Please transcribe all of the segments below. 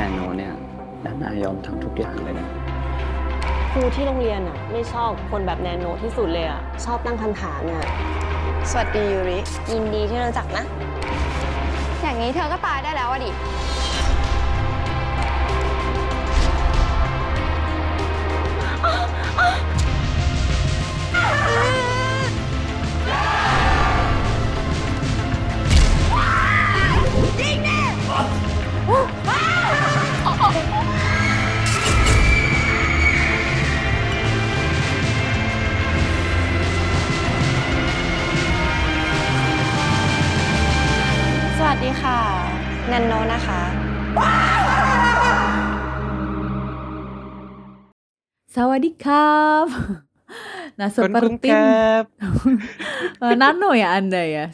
แนโนเนี่ยนานายอมทำทุกอย่างเลยนะครูที่โรงเรียนอะไม่ชอบคนแบบแนโนที่สุดเลยอะชอบตั้งคำถามอะสวัสดียูริยินดีที่รู้จักนะ อย่างนี้เธอก็ตายได้แล้วอะดิ Sawadikap. Nah, seperti. Eh, nano ya Anda ya.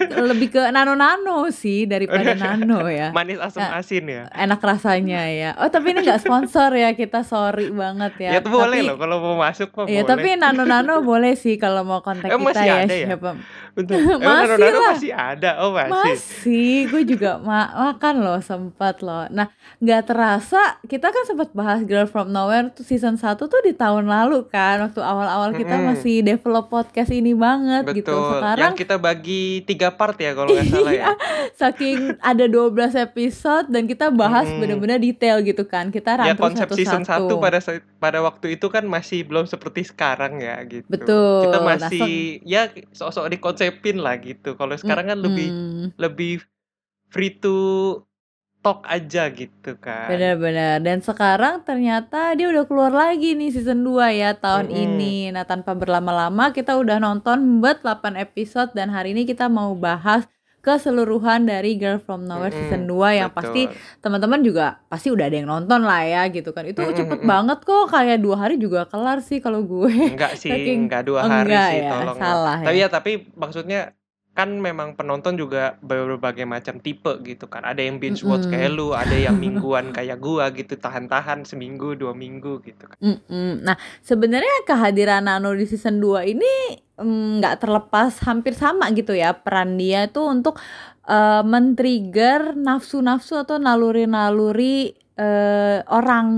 Lebih ke nano-nano sih daripada nano ya. Manis asam Ya. asin ya. Enak rasanya ya. Oh, tapi ini nggak sponsor ya. Kita sorry banget ya. Ya, tuh boleh Tapi- loh kalau mau masuk mah Iya, boleh. tapi nano-nano boleh sih kalau mau kontak Emang kita ya ada ya? siapa. Bentar. Emang Masih nano-nano lah. masih ada. Oh, masih. Masih, gue juga ma- makan loh sempat loh. Nah, nggak terasa kita kan sempat bahas Girl from Nowhere tuh season 1 tuh di tahun lalu kan, waktu awal-awal kita Mm-mm. masih develop podcast ini banget gitu. Betul. Sekarang Yang kita bagi tiga part ya kalau nggak salah ya. Iya, saking ada 12 episode dan kita bahas Mm-mm. bener-bener detail gitu kan. Kita Ya rangkum konsep season 1 satu-satu. pada pada waktu itu kan masih belum seperti sekarang ya gitu. Betul. Kita Nah, masih ya sok-sok dikonsepin lah gitu. Kalau sekarang kan lebih Mm-mm. lebih free to talk aja gitu kan. Benar-benar. Dan sekarang ternyata dia udah keluar lagi nih season 2 ya tahun Mm-mm. ini. Nah, tanpa berlama-lama kita udah nonton buat 8 episode dan hari ini kita mau bahas keseluruhan dari Girl from Nowhere Mm-mm, season 2 yang betul. pasti teman-teman juga pasti udah ada yang nonton lah ya gitu kan. Itu Mm-mm, cepet mm-mm. banget kok kayak dua hari juga kelar sih kalau gue. Enggak sih, Saking- enggak dua hari enggak sih ya, tolong. salah Tapi ya. ya tapi maksudnya kan memang penonton juga berbagai macam tipe gitu kan. Ada yang binge watch Mm-mm. kayak lu, ada yang mingguan kayak gua gitu, tahan-tahan seminggu, dua minggu gitu kan. Mm-mm. Nah, sebenarnya kehadiran Nano di season 2 ini mm, nggak terlepas hampir sama gitu ya peran dia itu untuk eh, men-trigger nafsu-nafsu atau naluri-naluri eh, orang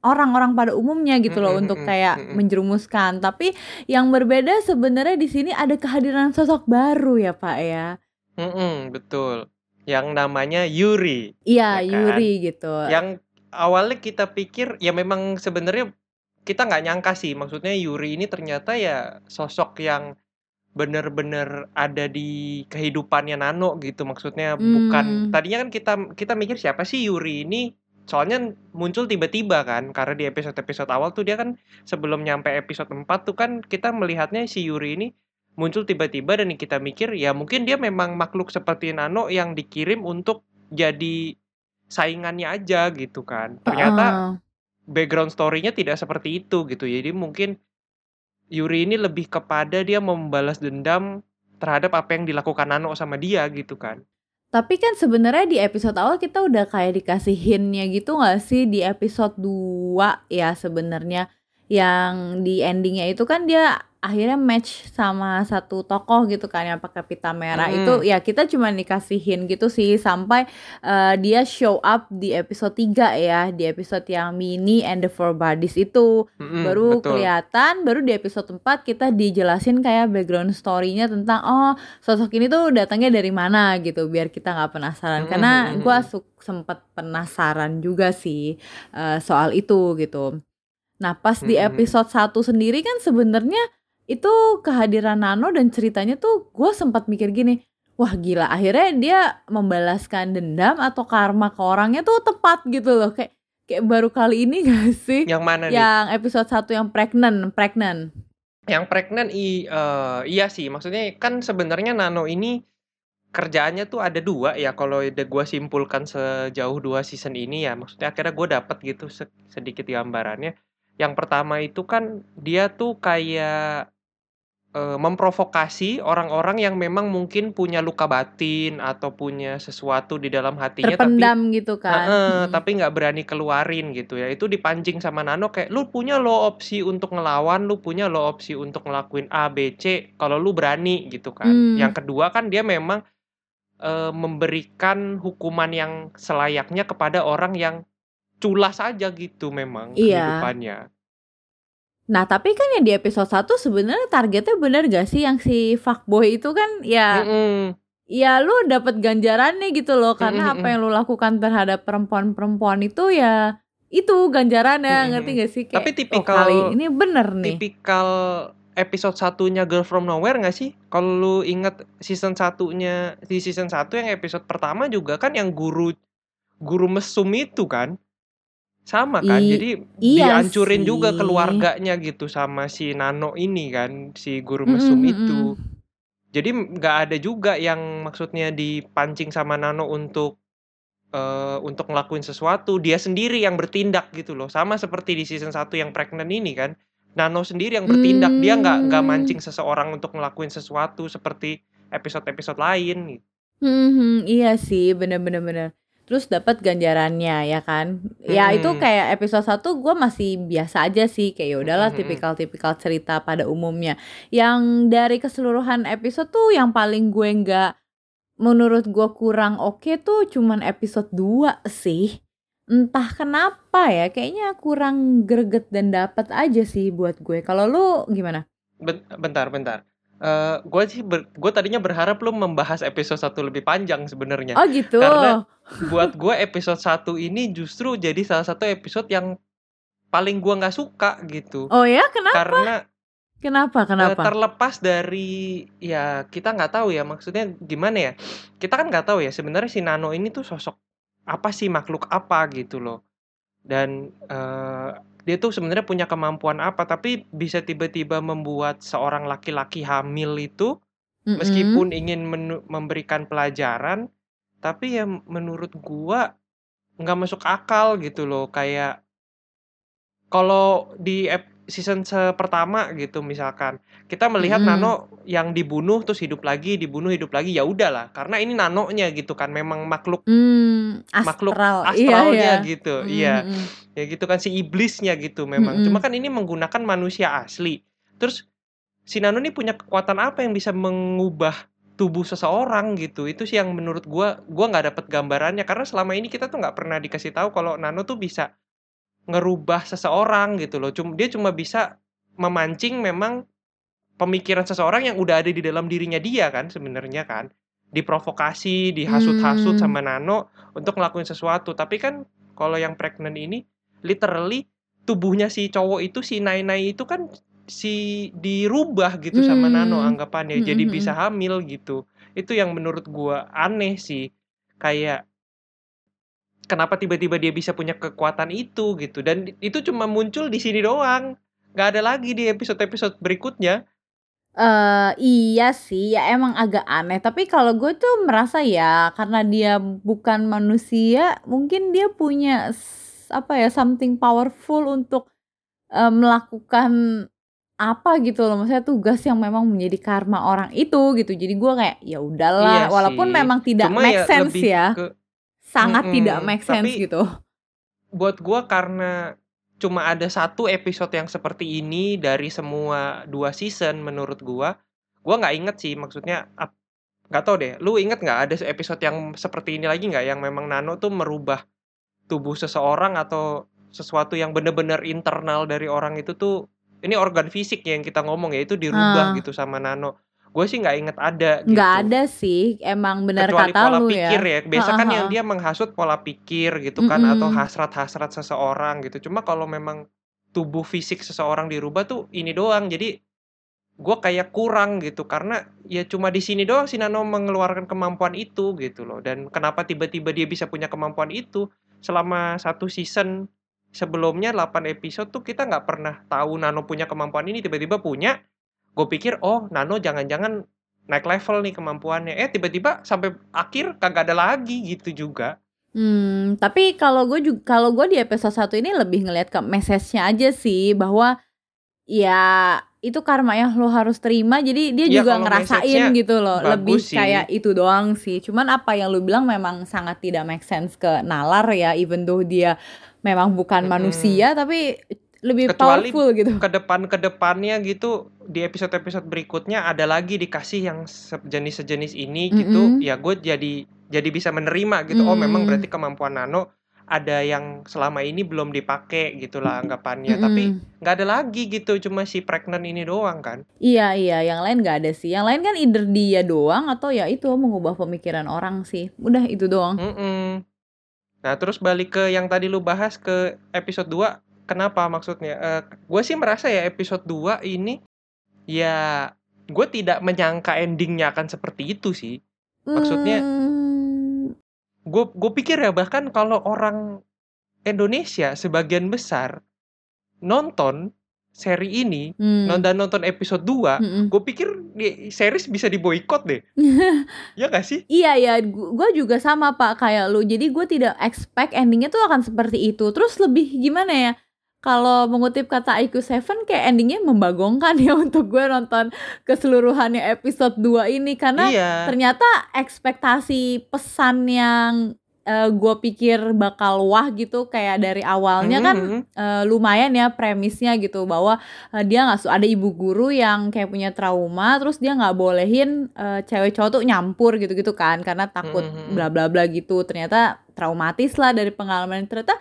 orang-orang pada umumnya gitu loh untuk kayak menjerumuskan. Tapi yang berbeda sebenarnya di sini ada kehadiran sosok baru ya, Pak ya. Mm-mm, betul. Yang namanya Yuri. Iya, Ya kan? Yuri gitu. Yang awalnya kita pikir ya memang sebenarnya kita nggak nyangka sih. Maksudnya Yuri ini ternyata ya sosok yang bener-bener ada di kehidupannya Nano gitu. Maksudnya bukan Hmm. tadinya kan kita kita mikir siapa sih Yuri ini? Soalnya muncul tiba-tiba kan karena di episode-episode awal tuh dia kan sebelum nyampe episode 4 tuh kan kita melihatnya si Yuri ini muncul tiba-tiba dan kita mikir ya mungkin dia memang makhluk seperti Nano yang dikirim untuk jadi saingannya aja gitu kan. Ternyata Heeh. Background story-nya tidak seperti itu gitu. Jadi mungkin Yuri ini lebih kepada dia membalas dendam terhadap apa yang dilakukan Nano sama dia gitu kan. Tapi kan sebenarnya di episode awal kita udah kayak dikasih hintnya gitu gak sih di episode 2 ya sebenarnya yang di endingnya itu kan dia akhirnya match sama satu tokoh gitu kan yang pakai pita merah Mm-mm. itu ya kita cuma dikasihin gitu sih sampai eh, dia show up di episode 3 ya di episode yang mini and the four bodies itu Mm-mm, baru betul. kelihatan baru di episode 4 kita dijelasin kayak background story-nya tentang oh sosok ini tuh datangnya dari mana gitu biar kita nggak penasaran Mm-mm, karena mm-mm. gua sempet penasaran juga sih eh, soal itu gitu nah pas di episode 1 sendiri kan sebenarnya itu kehadiran Nano dan ceritanya tuh gue sempat mikir gini wah gila akhirnya dia membalaskan dendam atau karma ke orangnya tuh tepat gitu loh. Kayak kayak baru kali ini gak sih? Yang mana nih? yang episode 1 yang pregnant pregnant. Yang pregnant i, eh, iya sih, maksudnya kan sebenarnya Nano ini kerjaannya tuh ada dua ya kalau udah gue simpulkan sejauh dua season ini ya. Maksudnya akhirnya gue dapet gitu se- sedikit gambarannya. Yang pertama itu kan dia tuh kayak eh, memprovokasi orang-orang yang memang mungkin punya luka batin atau punya sesuatu di dalam hatinya tapi terpendam gitu kan Mm-mm. tapi nggak berani keluarin gitu ya. Itu dipancing sama Nano kayak lu punya lo opsi untuk ngelawan, lu punya lo opsi untuk ngelakuin A, B, C kalau lu berani gitu kan. Hmm. Yang kedua kan dia memang eh, memberikan hukuman yang selayaknya kepada orang yang culas aja gitu memang Iya. kehidupannya. Nah, tapi kan yang di episode 1 sebenarnya targetnya bener gak sih? Yang si fuckboy itu kan ya Mm-mm. ya lu dapat ganjarannya gitu loh. Karena Mm-mm, apa yang lu lakukan terhadap perempuan-perempuan itu ya itu ganjarannya. Mm-mm. ngerti gak sih? Kayak Tapi oh, tipikal kali ini bener nih. tipikal episode satunya Girl From Nowhere gak sih? Kalau lu inget season satunya di season 1 yang episode pertama juga kan yang guru guru mesum itu kan sama kan I- jadi iya dihancurin juga sih. keluarganya gitu sama si Nano ini kan si guru mesum mm-mm. itu jadi nggak ada juga yang maksudnya dipancing sama Nano untuk eh, untuk ngelakuin sesuatu dia sendiri yang bertindak gitu loh sama seperti di season 1 yang pregnant ini kan Nano sendiri yang bertindak dia nggak nggak Hmm. mancing seseorang untuk ngelakuin sesuatu seperti episode-episode lain gitu. Hmm, iya sih, bener-bener bener. Terus dapat ganjarannya ya kan? Ya itu Mm-mm. kayak episode 1 gue masih biasa aja sih kayak ya udahlah Mm-mm. tipikal-tipikal cerita pada umumnya. Yang dari keseluruhan episode tuh yang paling gue nggak menurut gue kurang oke tuh cuman episode 2 sih. Entah kenapa ya, kayaknya kurang greget dan dapat aja sih buat gue. Kalau lu gimana? Ben- bentar bentar Eh gue sih gue tadinya berharap lu membahas episode 1 lebih panjang sebenarnya Oh gitu. Karena buat gue episode 1 ini justru jadi salah satu episode yang paling gua nggak suka gitu Oh ya, kenapa? karena Kenapa? eh, Kenapa? terlepas dari ya kita nggak tahu ya maksudnya gimana ya kita kan nggak tahu ya sebenarnya si Nano ini tuh sosok apa sih makhluk apa gitu loh dan eh, dia tuh sebenarnya punya kemampuan apa tapi bisa tiba-tiba membuat seorang laki-laki hamil itu Mm-mm. meskipun ingin memberikan pelajaran tapi ya menurut gua nggak masuk akal gitu loh kayak kalau di season se- pertama gitu misalkan kita melihat Mm-mm. Nano yang dibunuh terus hidup lagi dibunuh hidup lagi ya udahlah karena ini nanonya gitu kan memang makhluk Hmm, makhluk astral. astralnya iya, iya. gitu Mm, iya mm, mm. ya gitu kan si iblisnya gitu memang Mm-mm. cuma kan ini menggunakan manusia asli terus si Nano ini punya kekuatan apa yang bisa mengubah tubuh seseorang gitu itu sih yang menurut gua gua nggak dapet gambarannya karena selama ini kita tuh nggak pernah dikasih tahu kalau Nano tuh bisa ngerubah seseorang gitu loh. Cuma dia cuma bisa memancing memang pemikiran seseorang yang udah ada di dalam dirinya dia kan sebenarnya kan. Diprovokasi dihasut-hasut Hmm. sama Nano untuk ngelakuin sesuatu. Tapi kan kalau yang pregnant ini literally tubuhnya si cowok itu si Nai-Nai itu kan si dirubah gitu sama Nano Hmm. anggapannya. Hmm, jadi hmm, bisa hamil gitu. Itu yang menurut gua aneh sih. Kayak kenapa tiba-tiba dia bisa punya kekuatan itu gitu dan itu cuma muncul di sini doang nggak ada lagi di episode-episode berikutnya Eh, iya sih, ya emang agak aneh. Tapi kalau gue tuh merasa ya, karena dia bukan manusia, mungkin dia punya apa ya something powerful untuk eh, melakukan apa gitu loh. Maksudnya tugas yang memang menjadi karma orang itu gitu. Jadi gue kayak ya udahlah, Iya walaupun sih. memang tidak cuma make ya sense ya, ke sangat Mm-mm, tidak make sense tapi- gitu. buat gua karena cuma ada satu episode yang seperti ini dari semua dua season menurut gua gua nggak inget sih maksudnya nggak tahu deh lu inget nggak ada episode yang seperti ini lagi nggak yang memang Nano tuh merubah tubuh seseorang atau sesuatu yang bener-bener internal dari orang itu tuh ini organ fisik yang kita ngomong ya itu dirubah Ah. gitu sama Nano gue sih nggak inget ada gitu Nggak ada sih, emang benar kata pola lu pikir ya. ya. Biasa kan yang dia menghasut pola pikir gitu kan Mm-mm. atau hasrat-hasrat seseorang gitu. Cuma kalau memang tubuh fisik seseorang dirubah tuh ini doang. Jadi gua kayak kurang gitu karena ya cuma di sini doang si Nano mengeluarkan kemampuan itu gitu loh. Dan kenapa tiba-tiba dia bisa punya kemampuan itu selama satu season sebelumnya 8 episode tuh kita nggak pernah tahu Nano punya kemampuan ini tiba-tiba punya. Gue pikir oh Nano jangan-jangan naik level nih kemampuannya. Eh tiba-tiba sampai akhir kagak ada lagi gitu juga. Hmm, tapi kalau gue juga kalau gue di episode 1 ini lebih ngelihat ke message-nya aja sih bahwa ya itu karma yang lo harus terima jadi dia Iya, juga ngerasain gitu loh lebih sih. kayak itu doang sih cuman apa yang lo bilang memang sangat tidak make sense ke nalar ya even though dia memang bukan Mm-mm. manusia tapi lebih Kecuali powerful gitu Ke depan ke depannya gitu di episode-episode berikutnya ada lagi dikasih yang sejenis-sejenis ini gitu. Mm-mm. Ya gue jadi jadi bisa menerima gitu. Oh memang Mm. berarti kemampuan Nano ada yang selama ini belum dipakai gitulah anggapannya. Tapi Mm-mm. nggak ada lagi gitu, cuma si pregnant ini doang kan. Iya iya, yang lain nggak ada sih. Yang lain kan either dia doang atau ya itu mengubah pemikiran orang sih. Udah itu doang. Mm-mm. Nah, terus balik ke yang tadi lu bahas ke episode 2, kenapa maksudnya? Eh, gue sih merasa ya episode 2 ini ya gue tidak menyangka endingnya akan seperti itu sih. Maksudnya Hmm, gue gue pikir ya bahkan kalau orang Indonesia sebagian besar nonton seri ini, hmm, non- dan nonton episode 2, mm-mm. gue pikir series bisa diboykot deh. ya gak sih? Iya ya, gue juga sama pak kayak lu. Jadi gue tidak expect endingnya tuh akan seperti itu. Terus lebih gimana ya? Kalau mengutip kata IQ7 kayak endingnya membagongkan ya untuk gue nonton keseluruhannya episode 2 ini. Karena iya. ternyata ekspektasi pesan yang gue pikir bakal wah gitu kayak dari awalnya kan Mhm. eh, lumayan ya premisnya gitu. Bahwa eh, dia nggak su- ada ibu guru yang kayak punya trauma terus dia nggak bolehin eh, cewek cowok tuh nyampur gitu-gitu kan. Karena takut bla bla bla gitu. Ternyata traumatis lah dari pengalaman. Ternyata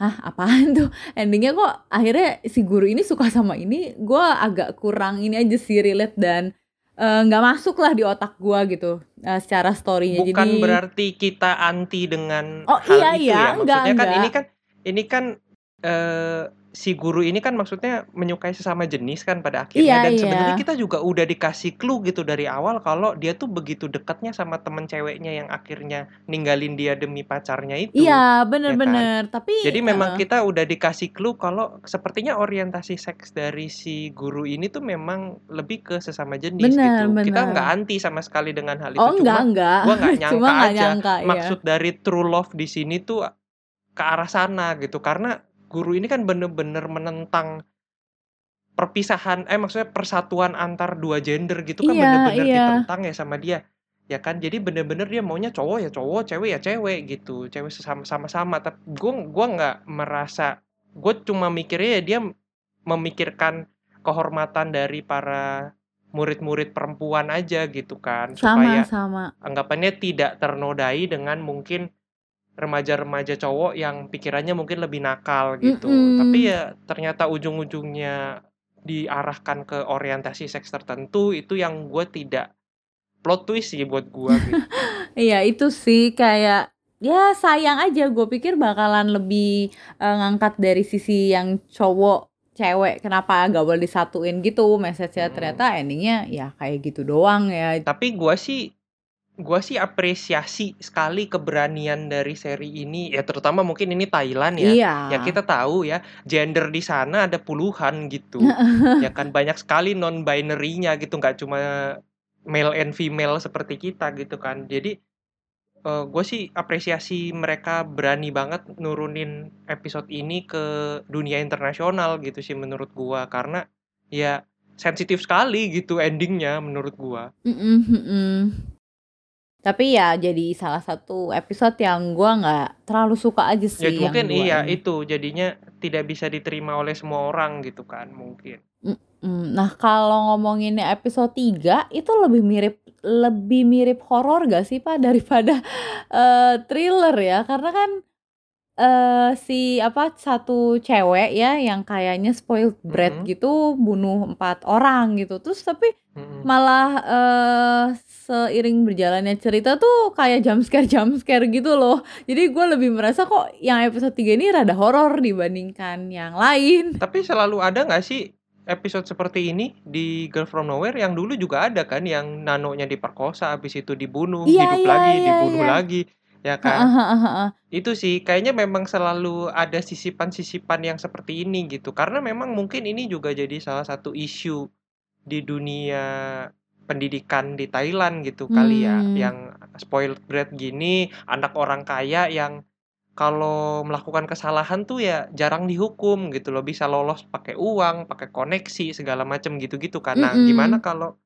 Hah apaan tuh endingnya kok akhirnya si guru ini suka sama ini gue agak kurang ini aja sih relate dan eh, nggak masuk lah di otak gue gitu eh, secara storynya Bukan jadi berarti kita anti dengan Oh, hal iya, itu iya. ya. Enggak, Maksudnya kan enggak. ini kan ini kan eh, si guru ini kan maksudnya menyukai sesama jenis kan pada Iya, akhirnya dan iya. sebenarnya kita juga udah dikasih clue gitu dari awal kalau dia tuh begitu dekatnya sama temen ceweknya yang akhirnya ninggalin dia demi pacarnya itu. iya bener-bener tapi Jadi memang eh, kita udah dikasih clue kalau sepertinya orientasi seks dari si guru ini tuh memang lebih ke sesama jenis Bener, gitu. Kita bener. nggak anti sama sekali dengan hal itu. oh enggak Cuma enggak gua nggak nyangka cuma aja nyangka ya maksud dari true love di sini tuh ke arah sana gitu. Karena guru ini kan bener-bener menentang perpisahan, eh maksudnya persatuan antar dua gender gitu kan Iya, bener-bener iya. ditentang ya sama dia. Ya kan, jadi bener-bener dia maunya cowok ya cowok, cewek ya cewek gitu, cewek sesama sama-sama. Tapi gue gua nggak merasa, gue cuma mikirnya ya dia memikirkan kehormatan dari para murid-murid perempuan aja gitu kan, supaya sama-sama anggapannya tidak ternodai dengan mungkin remaja-remaja cowok yang pikirannya mungkin lebih nakal gitu. Mm-mm. Tapi ya ternyata ujung-ujungnya diarahkan ke orientasi seks tertentu itu yang gue tidak plot twist sih buat gue gitu. Iya itu sih kayak ya sayang aja gue pikir bakalan lebih eh, ngangkat dari sisi yang cowok cewek kenapa gak boleh disatuin gitu message-nya Hmm. ternyata endingnya ya kayak gitu doang ya Tapi gue sih gue sih apresiasi sekali keberanian dari seri ini ya terutama mungkin ini Thailand ya. iya Ya kita tahu ya gender di sana ada puluhan gitu. ya kan banyak sekali non binary-nya gitu nggak cuma male and female seperti kita gitu kan. Jadi gue sih apresiasi mereka berani banget nurunin episode ini ke dunia internasional gitu sih menurut gua karena ya sensitif sekali gitu endingnya menurut gua. Mm-mm, mm-mm. Tapi ya jadi salah satu episode yang gua nggak terlalu suka aja sih Ya yang mungkin dua iya ini. itu jadinya tidak bisa diterima oleh semua orang gitu kan mungkin. Nah, kalau ngomongin episode 3 itu lebih mirip lebih mirip horor gak sih Pak daripada eh, thriller ya? Karena kan eh si apa satu cewek ya yang kayaknya spoiled brat Mhm. gitu bunuh empat orang gitu. Terus tapi Mm-mm. malah eh seiring berjalannya cerita tuh kayak jump scare jump scare gitu loh. Jadi gue lebih merasa kok yang episode 3 ini rada horor dibandingkan yang lain. Tapi selalu ada nggak sih episode seperti ini di Girl From Nowhere yang dulu juga ada kan yang nanonya diperkosa habis itu dibunuh, Iya, hidup iya, lagi, iya, dibunuh iya. lagi, ya kan? Itu sih kayaknya memang selalu ada sisipan-sisipan yang seperti ini gitu. Karena memang mungkin ini juga jadi salah satu isu di dunia pendidikan di Thailand gitu kali ya, Hmm. yang spoiled brat gini, anak orang kaya yang kalau melakukan kesalahan tuh ya jarang dihukum gitu loh, bisa lolos pakai uang, pakai koneksi segala macam gitu-gitu kan. Nah, Mm-mm. gimana kalau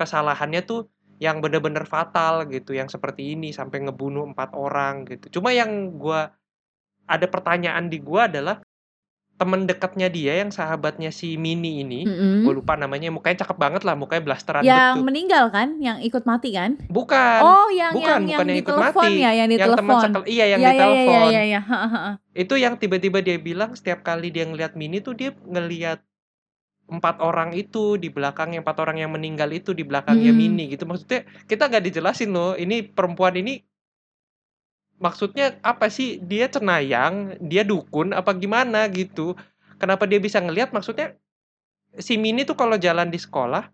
kesalahannya tuh yang bener-bener fatal gitu, yang seperti ini sampai ngebunuh empat orang gitu. Cuma yang gua ada pertanyaan di gua adalah temen dekatnya dia yang sahabatnya si Mini ini, Mm-mm. gue lupa namanya, mukanya cakep banget lah, mukanya blasteran Yang betul. meninggal kan, yang ikut mati kan? Bukan, Oh, yang bukan, yang bukan yang yang ikut mati, ya, yang yang teman sekel, iya yang Ya ya ya ya ditelepon. ya ya. Ha, ha. Itu yang tiba-tiba dia bilang setiap kali dia ngeliat Mini tuh dia ngeliat empat orang itu di belakangnya empat orang yang meninggal itu di belakangnya Mm-mm. Mini gitu. Maksudnya kita nggak dijelasin loh ini perempuan ini maksudnya apa sih? Dia cenayang dia dukun apa gimana gitu. Kenapa dia bisa ngelihat? Maksudnya si Mini tuh kalau jalan di sekolah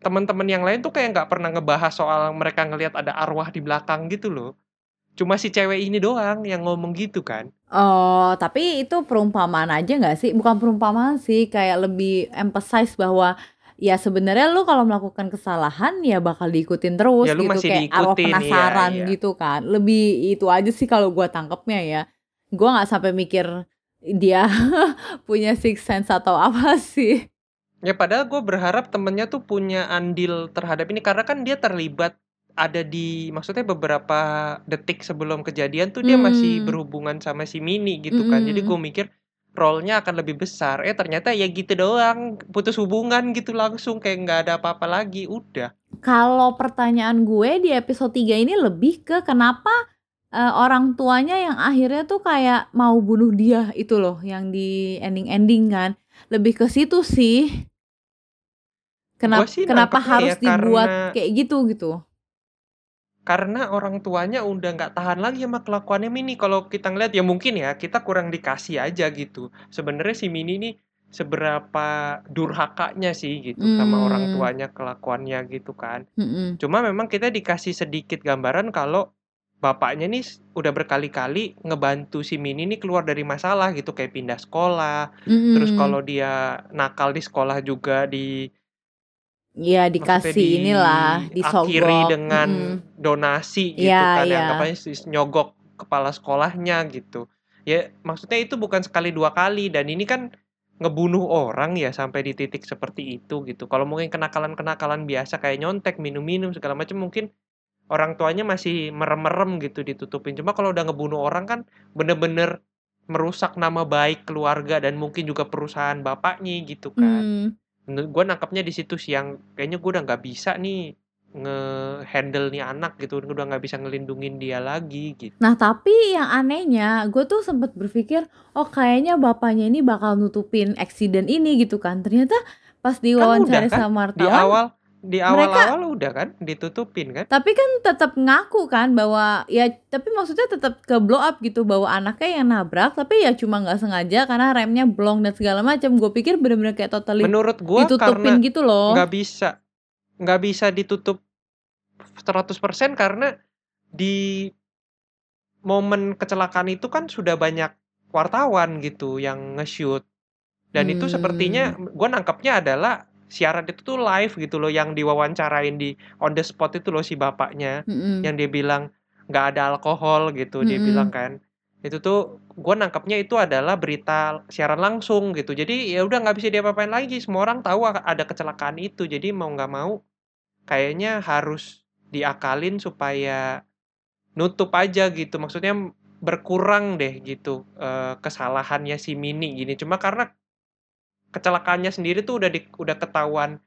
teman-teman yang lain tuh kayak nggak pernah ngebahas soal mereka ngelihat ada arwah di belakang gitu loh cuma si cewek ini doang yang ngomong gitu kan Oh, tapi itu perumpamaan aja nggak sih? Bukan perumpamaan sih, kayak lebih emphasize bahwa ya sebenarnya lu kalau melakukan kesalahan ya bakal diikutin terus Ya, lu gitu masih kayak arwah iya, penasaran iya. gitu kan. Lebih itu aja sih kalau gua tangkepnya ya. Gua nggak sampai mikir dia punya six sense atau apa sih. Ya padahal gue berharap temennya tuh punya andil terhadap ini karena kan dia terlibat ada di maksudnya beberapa detik sebelum kejadian tuh dia masih Hmm. berhubungan sama si Mini gitu kan. Jadi Mm-mm. gue mikir role-nya akan lebih besar. Eh ternyata ya gitu doang, putus hubungan gitu langsung kayak nggak ada apa-apa lagi. Udah. Kalau pertanyaan gue di episode 3 ini lebih ke kenapa eh, orang tuanya yang akhirnya tuh kayak mau bunuh dia itu loh yang di ending-ending kan. Lebih ke situ sih. Kenapa sih kenapa nangkepnya harus ya dibuat kayak gitu gitu. Karena orang tuanya udah nggak tahan lagi sama kelakuannya Mini. Kalau kita ngeliat ya mungkin ya kita kurang dikasih aja gitu. Sebenarnya si Mini ini seberapa durhakanya sih gitu sama orang Hmm. tuanya kelakuannya gitu kan. Mm-mm. Cuma memang kita dikasih sedikit gambaran kalau bapaknya nih udah berkali-kali ngebantu si Mini nih keluar dari masalah gitu kayak pindah sekolah. Terus Mm-mm. kalau dia nakal di sekolah juga di ya dikasih inilah diakhiri disogok. dengan Mm-mm. donasi gitu Iya, kan iya. yang anggapannya si- nyogok kepala sekolahnya gitu. Ya maksudnya itu bukan sekali dua kali dan ini kan ngebunuh orang ya sampai di titik seperti itu gitu. Kalau mungkin kenakalan-kenakalan biasa kayak nyontek, minum-minum segala macam mungkin orang tuanya masih merem-merem gitu ditutupin. Cuma kalau udah ngebunuh orang kan bener-bener merusak nama baik keluarga dan mungkin juga perusahaan bapaknya gitu kan. Mm. Menurut gue nangkapnya di situ sih yang kayaknya gue udah nggak bisa nih nge-handle nih anak gitu udah nggak bisa ngelindungin dia lagi gitu Nah tapi yang anehnya gue tuh sempat berpikir oh kayaknya bapaknya ini bakal nutupin eksiden ini gitu kan ternyata pas diwawancara udah kan? sama di wartawan awal di mereka- awal-awal udah kan ditutupin kan? Tapi kan tetap ngaku kan bahwa ya tapi maksudnya tetap ke blow up gitu bahwa anaknya yang nabrak tapi ya cuma nggak sengaja karena remnya blong dan segala macam gue pikir bener-bener kayak totally menurut gue ditutupin gitu loh. nggak bisa nggak bisa ditutup 100% karena di momen kecelakaan itu kan sudah banyak wartawan gitu yang nge-shoot. Dan itu Hmm. sepertinya gue nangkapnya adalah siaran itu tuh live gitu loh yang diwawancarain di on the spot itu loh si bapaknya Mm-mm. yang dia bilang nggak ada alkohol gitu dia Mm-mm. bilang kan. Itu tuh gue nangkapnya itu adalah berita siaran langsung gitu. Jadi ya udah nggak bisa diapa-apain lagi. Semua orang tahu ada kecelakaan itu. Jadi mau nggak mau kayaknya harus diakalin supaya nutup aja gitu. Maksudnya berkurang deh gitu eh, kesalahannya si Mini gini. Cuma karena kecelakaannya sendiri tuh udah di, udah ketahuan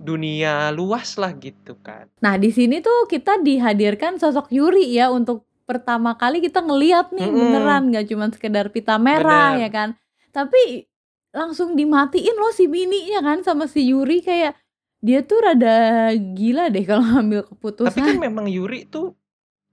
dunia luas lah gitu kan Nah, di sini tuh kita dihadirkan sosok Yuri ya untuk pertama kali kita ngeliat nih Mm-mm. beneran nggak cuma sekedar pita merah Bener. ya kan. Tapi langsung dimatiin loh si Mini-nya kan sama si Yuri kayak dia tuh rada gila deh kalau ngambil keputusan. Tapi kan memang Yuri tuh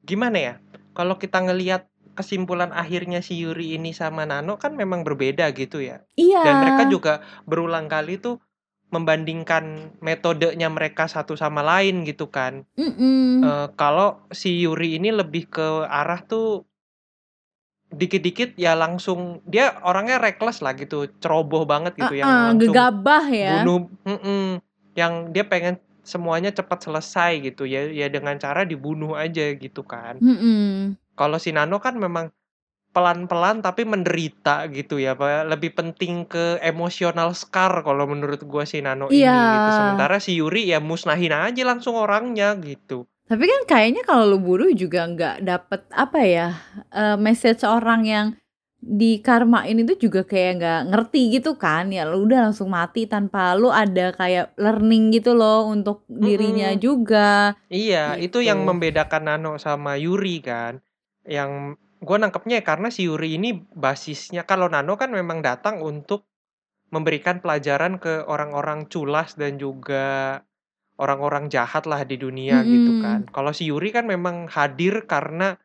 gimana ya? Kalau kita ngelihat kesimpulan akhirnya si Yuri ini sama Nano kan memang berbeda gitu ya. iya. Dan mereka juga berulang kali tuh membandingkan metodenya mereka satu sama lain gitu kan. Mm-mm. Eh, kalau si Yuri ini lebih ke arah tuh dikit-dikit ya langsung dia orangnya reckless lah gitu, ceroboh banget gitu yang Uh-uh, langsung gegabah ya. bunuh mm-mm, yang dia pengen semuanya cepat selesai gitu ya ya dengan cara dibunuh aja gitu kan Mm-mm. Kalau si Nano kan memang pelan-pelan tapi menderita gitu ya Pak. lebih penting ke emosional scar kalau menurut gua si Nano ini Iya. gitu sementara si Yuri ya musnahin aja langsung orangnya gitu Tapi kan kayaknya kalau lu bunuh juga nggak dapet apa ya eh, message orang yang di karma ini tuh juga kayak nggak ngerti gitu kan ya lu udah langsung mati tanpa lu ada kayak learning gitu loh untuk dirinya Mm-mm. juga Iya, itu yang gitu. membedakan Nano sama Yuri kan. Yang gue nangkepnya ya karena si Yuri ini basisnya kalau Nano kan memang datang untuk memberikan pelajaran ke orang-orang culas dan juga orang-orang jahat lah di dunia gitu kan. Kalau si Yuri kan memang hadir karena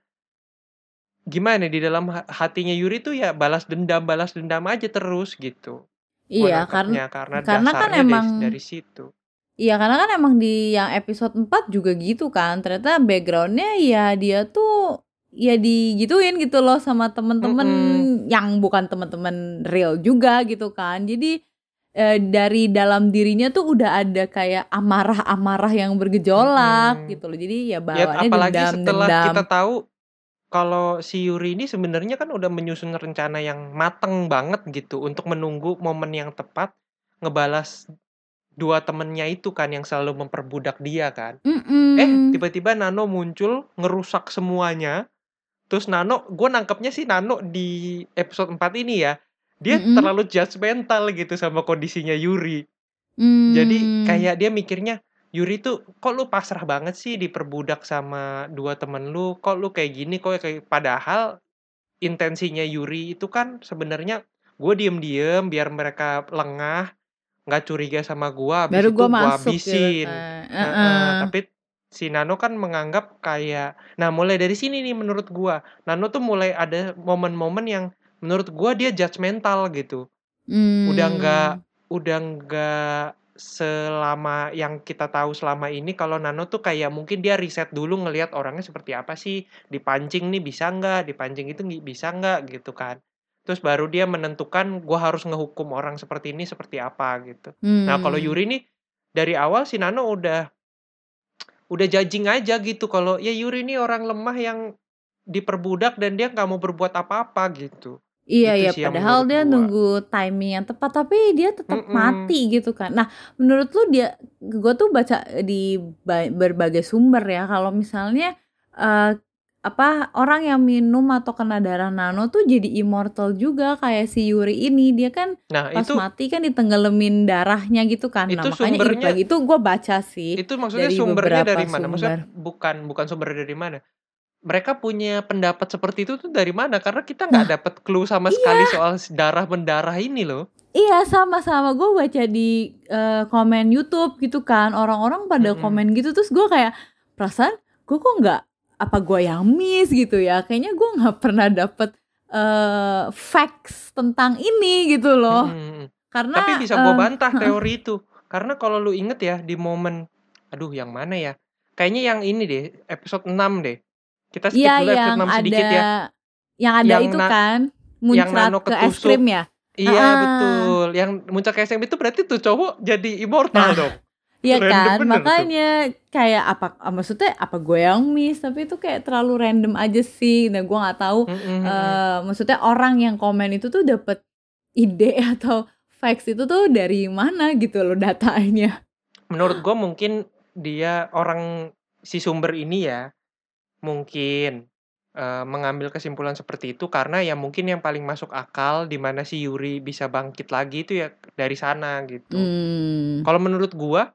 gimana di dalam ha- hatinya Yuri tuh ya balas dendam, balas dendam aja terus gitu. Iya karena karena karena kan dasarnya dari, emang dari situ. Iya karena kan emang di yang episode 4 juga gitu kan ternyata backgroundnya ya dia tuh ya digituin gitu loh sama temen-temen Mm-mm. yang bukan temen-temen real juga gitu kan jadi eh, dari dalam dirinya tuh udah ada kayak amarah-amarah yang bergejolak Mm-mm. gitu loh jadi ya Ya bawaannya apalagi setelah dendam-dendam kita tahu kalau si Yuri ini sebenarnya kan udah menyusun rencana yang mateng banget gitu untuk menunggu momen yang tepat ngebalas dua temennya itu kan yang selalu memperbudak dia kan. Eh Mm-mm. tiba-tiba Nano muncul ngerusak semuanya. Terus Nano, gue nangkepnya sih Nano di episode 4 ini ya, dia Mm-mm. terlalu judgmental gitu sama kondisinya Yuri. Jadi Hmm. kayak dia mikirnya Yuri tuh kok lu pasrah banget sih diperbudak sama dua temen lu, kok lu kayak gini, kok kayak padahal intensinya Yuri itu kan sebenarnya gue diem-diem biar mereka lengah, nggak curiga sama gua, habis baru itu gua gua masuk gitu habisin. kan Heeh, Heeh. tapi si Nano kan menganggap kayak, nah mulai dari sini nih menurut gua, Nano tuh mulai ada momen-momen yang menurut gua dia judgmental gitu. Udah nggak Hmm. udah nggak selama yang kita tahu selama ini kalau Nano tuh kayak mungkin dia riset dulu ngelihat orangnya seperti apa sih, dipancing nih bisa nggak, dipancing itu bisa nggak gitu kan. Terus baru dia menentukan gua harus ngehukum orang seperti ini seperti apa gitu. Nah kalau Hmm. Yuri nih dari awal si Nano udah udah judging aja gitu kalau ya Yuri ini orang lemah yang diperbudak dan dia nggak mau berbuat apa-apa gitu. Iya Itu ya, padahal dia gua. nunggu timing yang tepat, tapi dia tetap Mm-mm. mati gitu kan. Nah, menurut lu dia, gue tuh baca di ba- berbagai sumber ya, kalau misalnya eh, apa orang yang minum atau kena darah nano tuh jadi immortal juga kayak si Yuri ini, dia kan Nah pas itu mati kan ditenggelamin darahnya gitu kan. Nah, itu makanya hidup sumbernya lagi itu gue baca sih itu maksudnya dari sumbernya dari mana? Maksudnya sumber. bukan bukan sumber dari mana? Mereka punya pendapat seperti itu tuh dari mana? Karena kita nggak Nah, dapat clue sama iya. sekali soal darah mendarah ini loh. Iya sama-sama gue baca di eh, komen YouTube gitu kan orang-orang pada Mm-mm. komen gitu terus gue kayak perasaan gue kok nggak apa gue yang miss gitu ya kayaknya gue nggak pernah dapet eh facts tentang ini gitu loh Mm-mm. karena Tapi bisa gua eh, bantah teori itu. Karena kalau lu inget ya di momen aduh yang mana ya? Kayaknya yang ini deh, episode 6 deh. Kita skip iya dulu episode yang 6 sedikit ya. ada yang ada Yang itu na- kan yang muncrat Nano ke es krim ya Iya Ah. betul. Yang muncul ke SM itu berarti tuh cowok jadi immortal Nah, dong. Iya kan, bener tuh. makanya kayak apa maksudnya apa gue yang miss tapi itu kayak terlalu random aja sih. Nah, gue nggak tahu Mm-mm, mm-mm. eh maksudnya orang yang komen itu tuh dapat ide atau facts itu tuh dari mana gitu loh datanya. Menurut gua mungkin dia orang si sumber ini ya mungkin eh, mengambil kesimpulan seperti itu karena ya mungkin yang paling masuk akal di mana si Yuri bisa bangkit lagi itu ya dari sana gitu. Hmm. Kalau menurut gua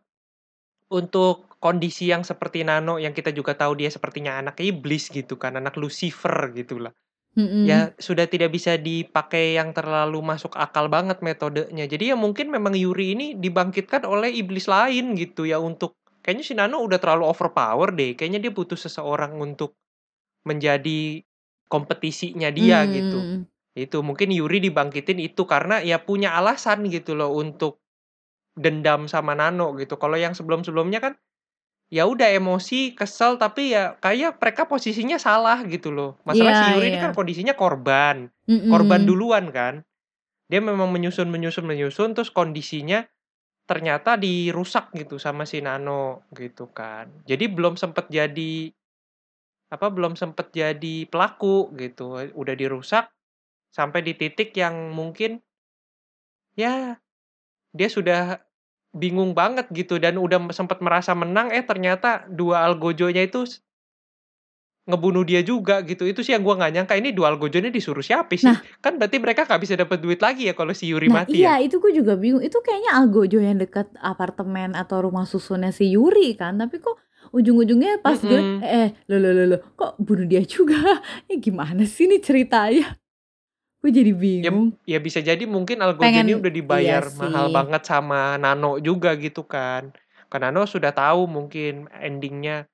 untuk kondisi yang seperti Nano yang kita juga tahu dia sepertinya anak iblis gitu kan, anak Lucifer gitulah. Mm-mm. Ya sudah tidak bisa dipakai yang terlalu masuk akal banget metodenya. Jadi ya mungkin memang Yuri ini dibangkitkan oleh iblis lain gitu ya untuk kayaknya si Nano udah terlalu overpower deh. Kayaknya dia butuh seseorang untuk menjadi kompetisinya dia gitu. Hmm. Itu mungkin Yuri dibangkitin itu karena ya punya alasan gitu loh untuk dendam sama Nano gitu. Kalau yang sebelum-sebelumnya kan ya udah emosi, kesel tapi ya kayak mereka posisinya salah gitu loh. Masalah Iya, si Yuri ini iya. kan kondisinya korban. Mm-mm. Korban duluan kan. Dia memang menyusun menyusun menyusun terus kondisinya ternyata dirusak gitu sama si Nano gitu kan. Jadi belum sempet jadi apa belum sempet jadi pelaku gitu. Udah dirusak sampai di titik yang mungkin ya dia sudah bingung banget gitu dan udah sempat merasa menang eh ternyata dua algojonya itu ngebunuh dia juga gitu. Itu sih yang gua nggak nyangka ini dual gojo ini disuruh siapa sih? Nah. Kan berarti mereka nggak bisa dapat duit lagi ya kalau si Yuri Nah mati ya? iya itu gue juga bingung itu kayaknya Algojo yang dekat apartemen atau rumah susunnya si Yuri kan tapi kok ujung-ujungnya pas gue Mm-mm. eh lo lo lo lo kok bunuh dia juga eh gimana sih nih ceritanya gue jadi bingung Ya bisa jadi mungkin Algojo Pengen- ini udah dibayar iya mahal banget sama Nano juga gitu kan. Karena Nano sudah tahu mungkin endingnya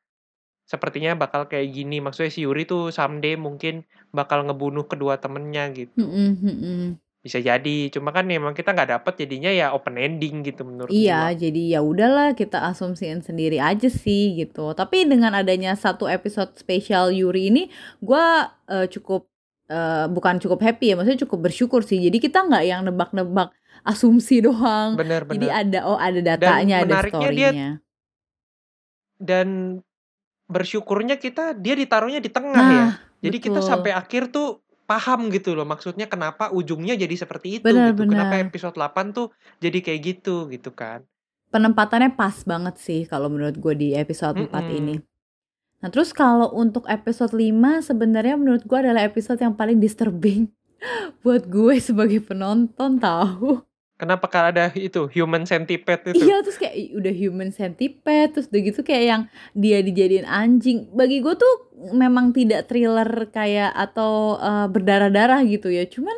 sepertinya bakal kayak gini. Maksudnya si Yuri tuh someday mungkin bakal ngebunuh kedua temennya gitu. Mm-mm, mm-mm. Bisa jadi. Cuma kan memang kita nggak dapet jadinya ya open ending gitu menurut Iya, gua. jadi ya udahlah kita asumsiin sendiri aja sih gitu. Tapi dengan adanya satu episode spesial Yuri ini, gua eh, cukup eh, bukan cukup happy ya, maksudnya cukup bersyukur sih. Jadi kita nggak yang nebak-nebak asumsi doang. Bener Jadi bener. ada oh ada datanya, ada menariknya dia- storynya. Dan bersyukurnya kita dia ditaruhnya di tengah Nah, ya. Jadi kita betul. sampai akhir tuh paham gitu loh maksudnya kenapa ujungnya jadi seperti itu Benar, gitu. Kenapa benar. episode 8 tuh jadi kayak gitu gitu kan. Penempatannya pas banget sih kalau menurut gue di episode 4 Mm-mm. ini. Nah, terus kalau untuk episode 5 sebenarnya menurut gue adalah episode yang paling disturbing buat gue sebagai penonton tahu. Kenapa kan ada itu human centipede itu? Iya terus kayak udah human centipede terus udah gitu kayak yang dia dijadiin anjing. Bagi gue tuh memang tidak thriller kayak atau eh, berdarah-darah gitu ya. Cuman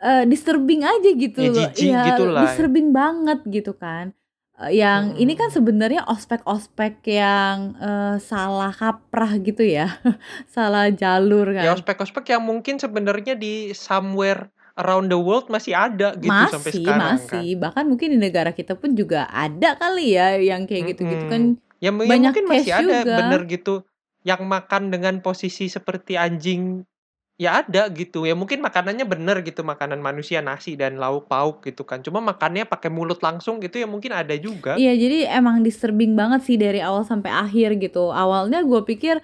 eh, disturbing aja gitu Ya, loh. Iya, gitu lah. disturbing banget gitu kan. Eh, yang ini kan sebenarnya ospek-ospek yang eh, salah kaprah gitu ya. salah jalur kan. Ya ospek-ospek yang mungkin sebenarnya di somewhere around the world masih ada gitu masih sampai sekarang kan. masih bahkan mungkin di negara kita pun juga ada kali ya yang kayak gitu-gitu kan Ya, m- ya banyak mungkin masih ada juga. bener gitu yang makan dengan posisi seperti anjing ya ada gitu ya mungkin makanannya bener gitu makanan manusia nasi dan lauk pauk gitu kan cuma makannya pakai mulut langsung gitu ya mungkin ada juga Iya, jadi emang disturbing banget sih dari awal sampai akhir gitu. Awalnya gue pikir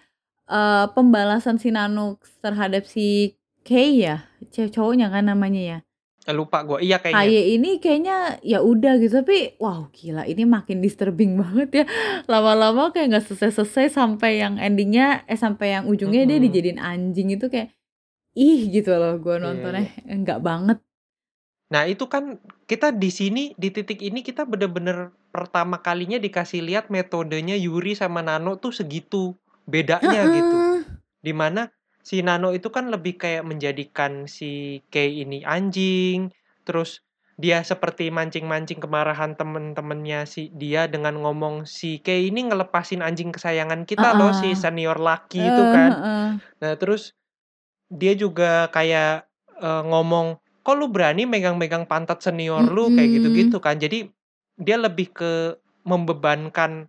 eh, pembalasan si Nano terhadap si Kay ya, cowoknya kan namanya ya. Eh, lupa gua iya kayaknya Kaye ini kayaknya ya udah gitu, tapi wow gila ini makin disturbing banget ya. Lama-lama kayak nggak selesai-selesai sampai yang endingnya, eh sampai yang ujungnya dia Mm-mm. dijadiin anjing itu kayak ih gitu loh gue Iya, nontonnya enggak banget. Nah itu kan kita di sini di titik ini kita bener-bener pertama kalinya dikasih lihat metodenya Yuri sama Nano tuh segitu bedanya gitu. Heeh. Di mana si Nano itu kan lebih kayak menjadikan si Kay ini anjing, terus dia seperti mancing-mancing kemarahan temen-temennya si dia dengan ngomong si Kay ini ngelepasin anjing kesayangan kita loh si senior laki itu Eh, kan. heeh. Nah terus dia juga kayak eh, ngomong, kok lu berani megang-megang pantat senior lu kayak Mm-mm. gitu-gitu kan. Jadi dia lebih ke membebankan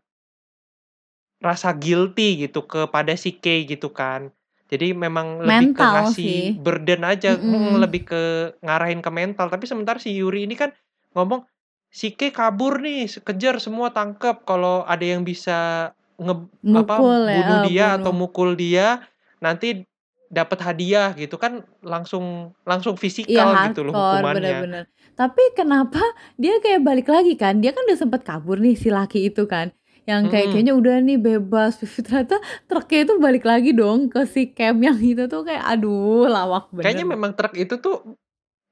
rasa guilty gitu kepada si Kay gitu kan. Jadi memang lebih ke Mental ngasih sih. burden aja, mm, Mm-mm. lebih ke ngarahin ke mental. Tapi sementara si Yuri ini kan ngomong si Kay kabur nih, kejar semua tangkep. Kalau ada yang bisa nge apa Mukul ya, bunuh dia atau bunuh. mukul dia, nanti dapat hadiah gitu kan langsung langsung Iya fisikal gitu loh hardcore hukumannya. bener-bener. Tapi kenapa dia kayak balik lagi kan? Dia kan udah sempet kabur nih si laki itu kan. Yang kayak Mm-mm. kayaknya udah nih bebas. Tapi ternyata truknya itu balik lagi dong ke si camp yang itu tuh kayak aduh lawak bener. Kayaknya memang truk itu tuh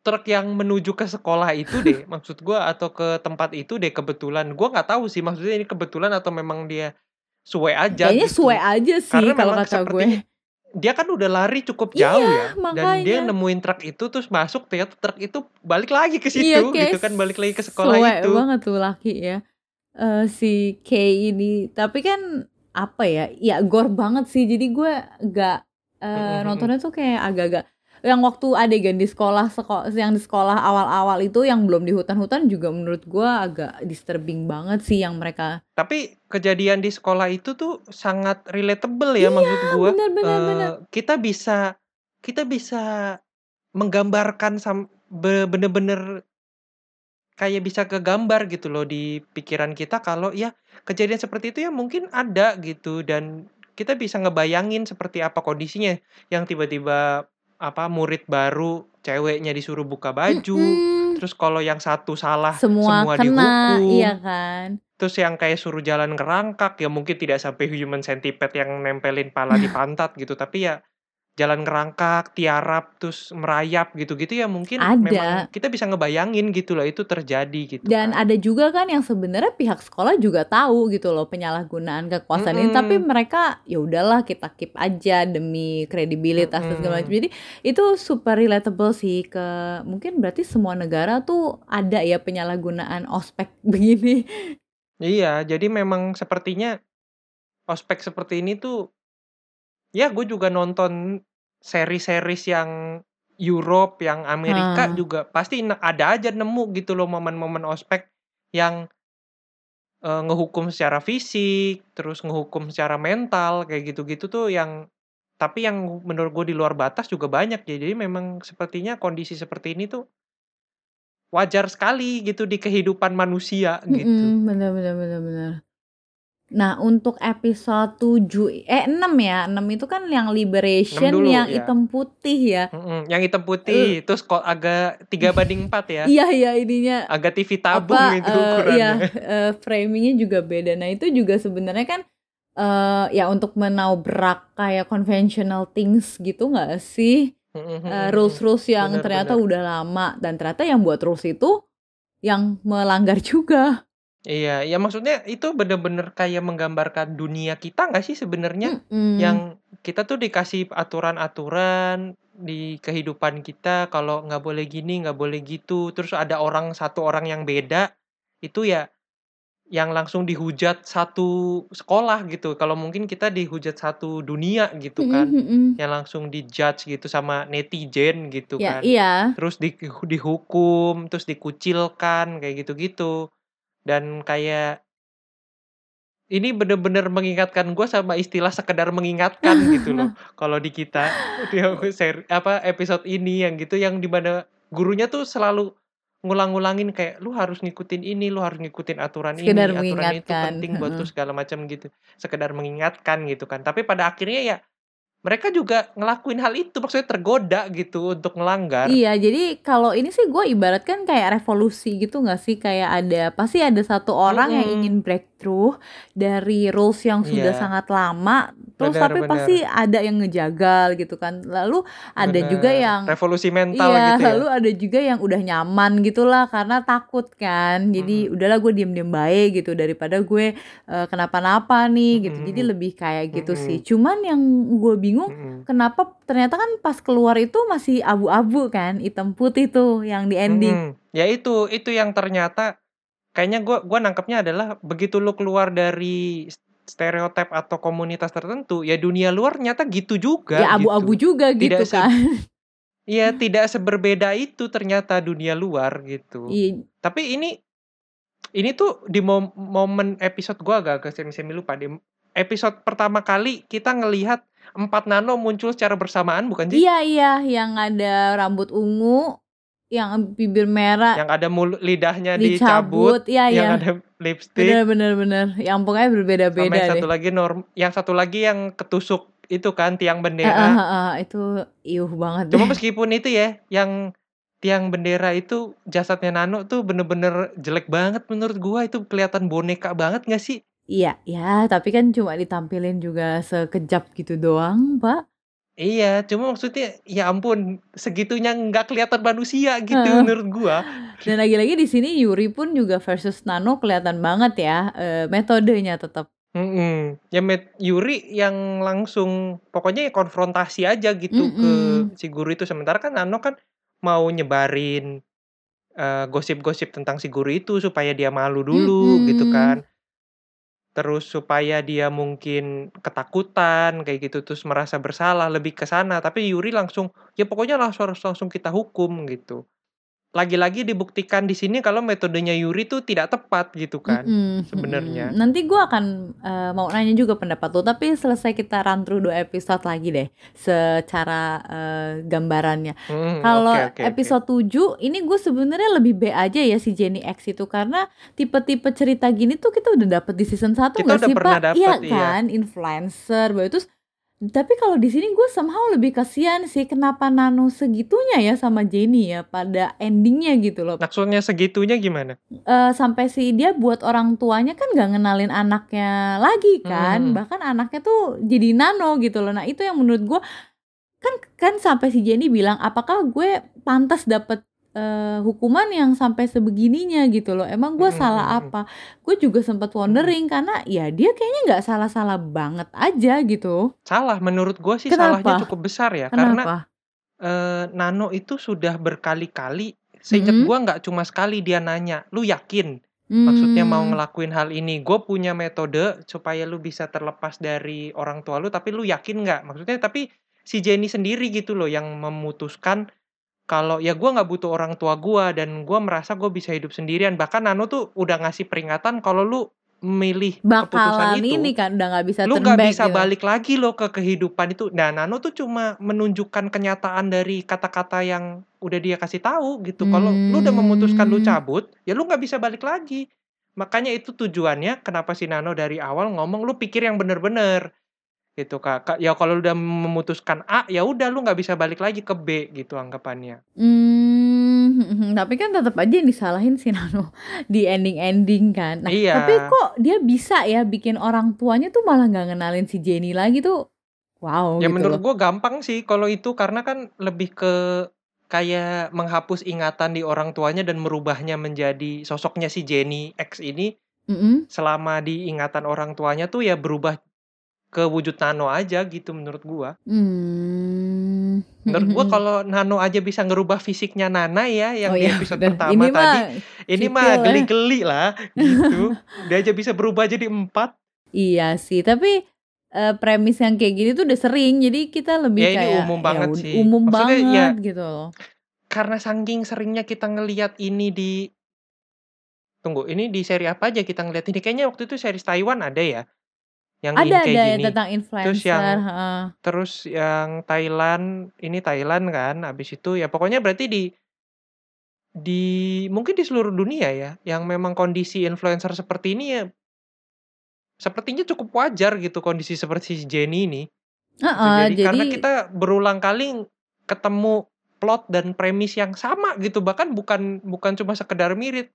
truk yang menuju ke sekolah itu deh maksud gua atau ke tempat itu deh kebetulan. Gua nggak tahu sih maksudnya ini kebetulan atau memang dia suwe aja Kayaknya gitu. suwe aja sih Karena kalau kata gue. Dia kan udah lari cukup Iya, jauh ya dan dia makanya. nemuin truk itu terus masuk ternyata truk itu balik lagi ke situ Iya gitu kan balik lagi ke sekolah itu. banget tuh laki ya. Eh si Kay ini. Tapi kan apa ya? Ya gore banget sih. Jadi gue gak eh, Mm-mm-mm. nontonnya tuh kayak agak-agak yang waktu adegan di sekolah seko- yang di sekolah awal-awal itu yang belum di hutan-hutan juga menurut gue agak disturbing banget sih yang mereka Tapi kejadian di sekolah itu tuh sangat relatable ya maksud gua. bener bener Eh, bener kita bisa kita bisa menggambarkan bener-bener kayak bisa kegambar gitu loh di pikiran kita kalau ya kejadian seperti itu ya mungkin ada gitu dan kita bisa ngebayangin seperti apa kondisinya yang tiba-tiba apa murid baru ceweknya disuruh buka baju terus kalau yang satu salah semua, semua, kena, dihukum. iya kan? Terus yang kayak suruh jalan ngerangkak ya mungkin tidak sampai human centipede yang nempelin pala di pantat gitu, tapi ya jalan ngerangkak, tiarap, terus merayap gitu-gitu ya mungkin Ada. memang kita bisa ngebayangin gitu loh itu terjadi gitu Dan kan. ada juga kan yang sebenarnya pihak sekolah juga tahu gitu loh penyalahgunaan kekuasaan ini, Mm-mm. tapi mereka ya udahlah kita keep aja demi kredibilitas dan segala macam. Jadi itu super relatable sih ke mungkin berarti semua negara tuh ada ya penyalahgunaan ospek begini. Iya, jadi memang sepertinya ospek seperti ini tuh ya gue juga nonton seri-series yang Europe, yang Amerika Hah. juga pasti ada aja nemu gitu loh momen-momen ospek yang eh, ngehukum secara fisik, terus ngehukum secara mental kayak gitu-gitu tuh yang tapi yang menurut gue di luar batas juga banyak ya. Jadi memang sepertinya kondisi seperti ini tuh wajar sekali gitu di kehidupan manusia gitu. Mm-mm, bener bener bener bener. Nah, untuk episode 7 eh 6 ya. 6 itu kan yang liberation dulu, yang ya. hitam putih ya. Mm-mm, yang hitam putih, terus kok agak tiga banding empat ya, Iya iya ininya agak TV tabung apa itu eh, ukurannya. iya eh, framingnya juga beda. Nah itu juga sebenarnya kan eh ya untuk menabrak kayak conventional things gitu nggak sih Mm-mm, rules rules yang Benar, ternyata benar. udah lama dan ternyata yang buat rules itu yang melanggar juga. Iya, ya maksudnya itu bener-bener kayak menggambarkan dunia kita nggak sih sebenarnya, Mm-mm. yang kita tuh dikasih aturan-aturan di kehidupan kita kalau nggak boleh gini, nggak boleh gitu, terus ada orang satu orang yang beda, itu ya yang langsung dihujat satu sekolah gitu. Kalau mungkin kita dihujat satu dunia gitu kan, mm-mm. yang langsung dijudge gitu sama netizen gitu Ya kan. iya. terus di, dihukum, terus dikucilkan kayak gitu-gitu. Dan kayak ini bener-bener mengingatkan gue sama istilah sekedar mengingatkan gitu loh. Kalau di kita di seri, apa episode ini yang gitu yang di mana gurunya tuh selalu ngulang-ngulangin kayak lu harus ngikutin ini, lu harus ngikutin aturan Sekedar ini, aturan itu penting buat tuh segala macam gitu. Sekedar mengingatkan gitu kan. Tapi pada akhirnya ya mereka juga ngelakuin hal itu maksudnya tergoda gitu untuk ngelanggar. Iya, jadi kalau ini sih gue ibaratkan kayak revolusi gitu nggak sih? Kayak ada pasti ada satu orang yang Mm-mm. ingin breakthrough dari rules yang sudah Iya. sangat lama, terus Benar, tapi benar. pasti ada yang ngejagal gitu kan. Lalu ada Bener. juga yang revolusi mental iya, gitu ya. lalu ada juga yang udah nyaman gitulah karena takut kan. Jadi udahlah gue diem-diem baik gitu daripada gue eh, kenapa-napa nih gitu. Jadi Mm-mm. lebih kayak gitu Mm-mm. sih. Cuman yang gue bingung Mm-mm. kenapa ternyata kan pas keluar itu masih abu-abu kan hitam putih tuh yang di ending Mm-mm. Ya itu, itu yang ternyata kayaknya gua gua nangkepnya adalah begitu lu keluar dari stereotip atau komunitas tertentu, ya dunia luar nyata gitu juga ya abu-abu gitu. juga gitu Tidak kan Iya, tidak seberbeda itu ternyata dunia luar gitu. Iya, Tapi ini ini tuh di mom- momen episode gua agak semi-semi lupa di episode pertama kali kita ngelihat 4 nano muncul secara bersamaan bukan sih? iya iya yang ada rambut ungu yang bibir merah. Yang ada mulut lidahnya dicabut, dicabut iya yang iya ada lipstick, bener bener bener. Yang pokoknya sama berbeda-beda yang deh. satu lagi norm, yang satu lagi yang ketusuk itu kan tiang bendera. eh, eh, eh, itu iuh banget Cuma deh. meskipun itu ya, yang tiang bendera itu jasadnya Nano tuh bener-bener jelek banget menurut gua. Itu kelihatan boneka banget gak sih? iya ya. Tapi kan cuma ditampilin juga sekejap gitu doang pak Iya, cuma maksudnya ya ampun segitunya nggak kelihatan manusia gitu Heeh. menurut gua. dan lagi-lagi di sini Yuri pun juga versus Nano kelihatan banget ya eh, metodenya tetap Mm-mm. Ya Met Yuri yang langsung pokoknya ya konfrontasi aja gitu ke Mm-mm. si guru itu sementara kan Nano kan mau nyebarin eh, gosip-gosip tentang si guru itu supaya dia malu dulu gitu Mm-mm. kan. Terus supaya dia mungkin ketakutan kayak gitu terus merasa bersalah lebih ke sana tapi Yuri langsung ya pokoknya langsung langsung kita hukum gitu. Lagi-lagi dibuktikan di sini kalau metodenya Yuri tuh tidak tepat gitu kan Mm-mm, sebenarnya. Nanti gue akan eh, mau nanya juga pendapat lo, tapi selesai kita run through dua episode lagi deh, secara eh, gambarannya. Hmm, Kalau oke, oke. episode 7 ini gue sebenarnya lebih B aja ya si Jenny X itu karena tipe-tipe cerita gini tuh kita udah dapet di season 1 Kita nggak udah sih Pak? dapet, Iya iya. kan, influencer, baru terus Tapi kalau di sini gue somehow lebih kasihan sih kenapa Nano segitunya ya sama Jenny ya pada endingnya gitu loh. Maksudnya segitunya gimana? Eh, sampai si dia buat orang tuanya kan nggak ngenalin anaknya lagi kan, Hmm. bahkan anaknya tuh jadi Nano gitu loh. Nah itu yang menurut gue kan kan sampai si Jenny bilang apakah gue pantas dapet eh, hukuman yang sampai sebegininya gitu loh. Emang gue Hmm, salah hmm, hmm. apa? Gue juga sempet wondering karena ya dia kayaknya nggak salah-salah banget aja gitu. Salah, menurut gue sih salahnya Kenapa? cukup besar ya, karena Kenapa? eh, Nano itu sudah berkali-kali, seingat Mm-mm. gue nggak cuma sekali dia nanya, lu yakin maksudnya mau Hmm. ngelakuin hal ini? Gue punya metode supaya lu bisa terlepas dari orang tua lu, tapi lu yakin nggak? Maksudnya tapi si Jenny sendiri gitu loh yang memutuskan kalau ya gue nggak butuh orang tua gue dan gue merasa gue bisa hidup sendirian. Bahkan Nano tuh udah ngasih peringatan kalau lu milih keputusan Bakalan itu ini kan udah nggak bisa lu nggak bisa gitu. balik lagi loh ke kehidupan itu. Nah, Nano tuh cuma menunjukkan kenyataan dari kata-kata yang udah dia kasih tahu gitu. Kalau lu udah memutuskan lu Hmm. cabut, ya lu nggak bisa balik lagi. Makanya itu tujuannya kenapa si Nano dari awal ngomong lu pikir yang bener-bener gitu kak. Ka- Ya kalau udah memutuskan A, ya udah lu nggak bisa balik lagi ke B gitu anggapannya. Hmm, tapi kan tetap aja yang disalahin si Nano di ending-ending kan. Nah, Iya. tapi kok dia bisa ya bikin orang tuanya tuh malah nggak ngenalin si Jenny lagi tuh. Wow Ya gitu menurut loh. gue gampang sih kalau itu karena kan lebih ke kayak menghapus ingatan di orang tuanya dan merubahnya menjadi sosoknya si Jenny X ini Mm-mm. selama di ingatan orang tuanya tuh ya berubah ke wujud Nano aja gitu menurut gua. Hmm. Menurut gua kalau Nano aja bisa ngerubah fisiknya Nana ya yang Oh di ya episode udah. pertama Ini tadi, mah ini sipil mah ya. geli-geli lah gitu. Dia aja bisa berubah jadi empat. Iya sih, tapi eh, premis yang kayak gini tuh udah sering, jadi kita lebih Ya ini kayak umum ya banget ud- sih. umum Maksudnya ya banget gitu loh. karena saking seringnya kita ngelihat ini di Tunggu, ini di seri apa aja kita ngeliat ini? Kayaknya waktu itu seri Taiwan ada ya, yang Ada kayak ada yang gini. tentang Terus influencer. yang heeh. terus yang Thailand, ini Thailand kan, habis itu ya pokoknya berarti di di mungkin di seluruh dunia ya, yang memang kondisi influencer seperti ini ya sepertinya cukup wajar gitu kondisi seperti si Jenny ini. Gitu. Heeh, Jadi karena jadi kita berulang kali ketemu plot dan premis yang sama gitu, bahkan bukan bukan cuma sekedar mirip,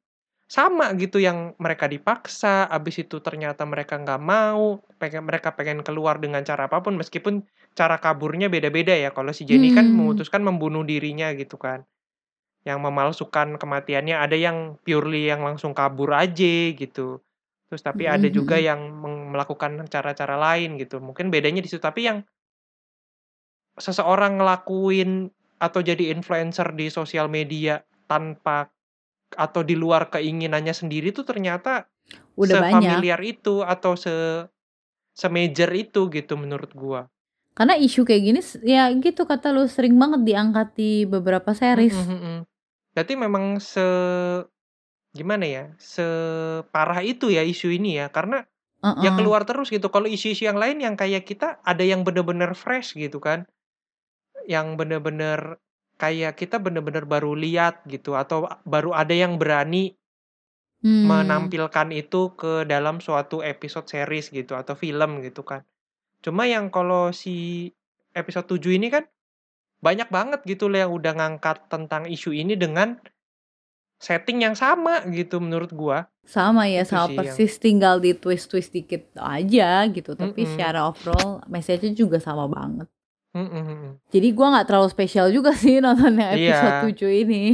sama gitu yang mereka dipaksa, habis itu ternyata mereka nggak mau, pengen mereka pengen keluar dengan cara apa pun meskipun cara kaburnya beda-beda ya. Kalau si Jenny kan Hmm. memutuskan membunuh dirinya gitu kan. Yang memalsukan kematiannya, ada yang purely yang langsung kabur aja gitu. Terus tapi ada Mhm, juga mhm. yang melakukan cara-cara lain gitu. Mungkin bedanya di situ. Tapi yang seseorang ngelakuin atau jadi influencer di sosial media tanpa atau di luar keinginannya sendiri tuh ternyata Udah banyak. sefamiliar itu atau se semajor itu gitu menurut gua. Karena isu kayak gini ya gitu kata lu sering banget diangkat di beberapa Mm, series. mm, mm. Berarti memang se gimana ya? Separah itu ya isu ini ya karena ya Heeh. keluar terus gitu. Kalau isu-isu yang lain yang kayak kita ada yang bener-bener fresh gitu kan. Yang bener-bener kayak kita bener-bener baru lihat gitu atau baru ada yang berani Hmm. menampilkan itu ke dalam suatu episode series gitu atau film gitu kan. Cuma yang kalau si episode 7 ini kan banyak banget gitu loh yang udah ngangkat tentang isu ini dengan setting yang sama gitu menurut gua. Sama ya, Itu sama sih yang persis tinggal di twist-twist dikit aja gitu. Tapi Mm-mm. secara overall message-nya juga sama banget. Mm, mm, mm. Jadi gua nggak terlalu spesial juga sih nonton yang episode Iya. 7 ini.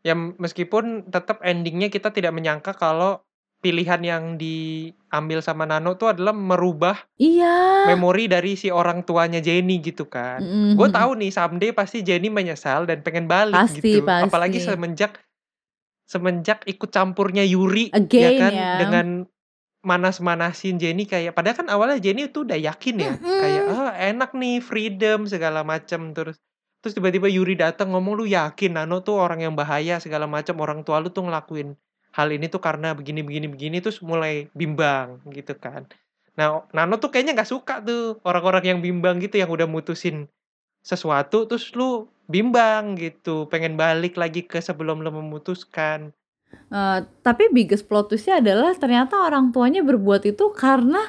Ya meskipun tetap endingnya kita tidak menyangka kalau pilihan yang diambil sama Nano tuh adalah merubah Iya. memori dari si orang tuanya Jenny gitu kan. Mm, Gue mm, mm. tahu nih someday pasti Jenny menyesal dan pengen balik Pasti, gitu. Apalagi pasti. semenjak semenjak ikut campurnya Yuri ya Again kan ya. dengan manas-manasin Jenny kayak padahal kan awalnya Jenny tuh udah yakin ya kayak ah enak nih freedom segala macam terus terus tiba-tiba Yuri datang ngomong lu yakin Nano tuh orang yang bahaya segala macam orang tua lu tuh ngelakuin hal ini tuh karena begini begini begini terus mulai bimbang gitu kan. Nah Nano tuh kayaknya nggak suka tuh orang-orang yang bimbang gitu yang udah mutusin sesuatu terus lu bimbang gitu pengen balik lagi ke sebelum lu memutuskan Eh, tapi biggest plot twistnya adalah ternyata orang tuanya berbuat itu karena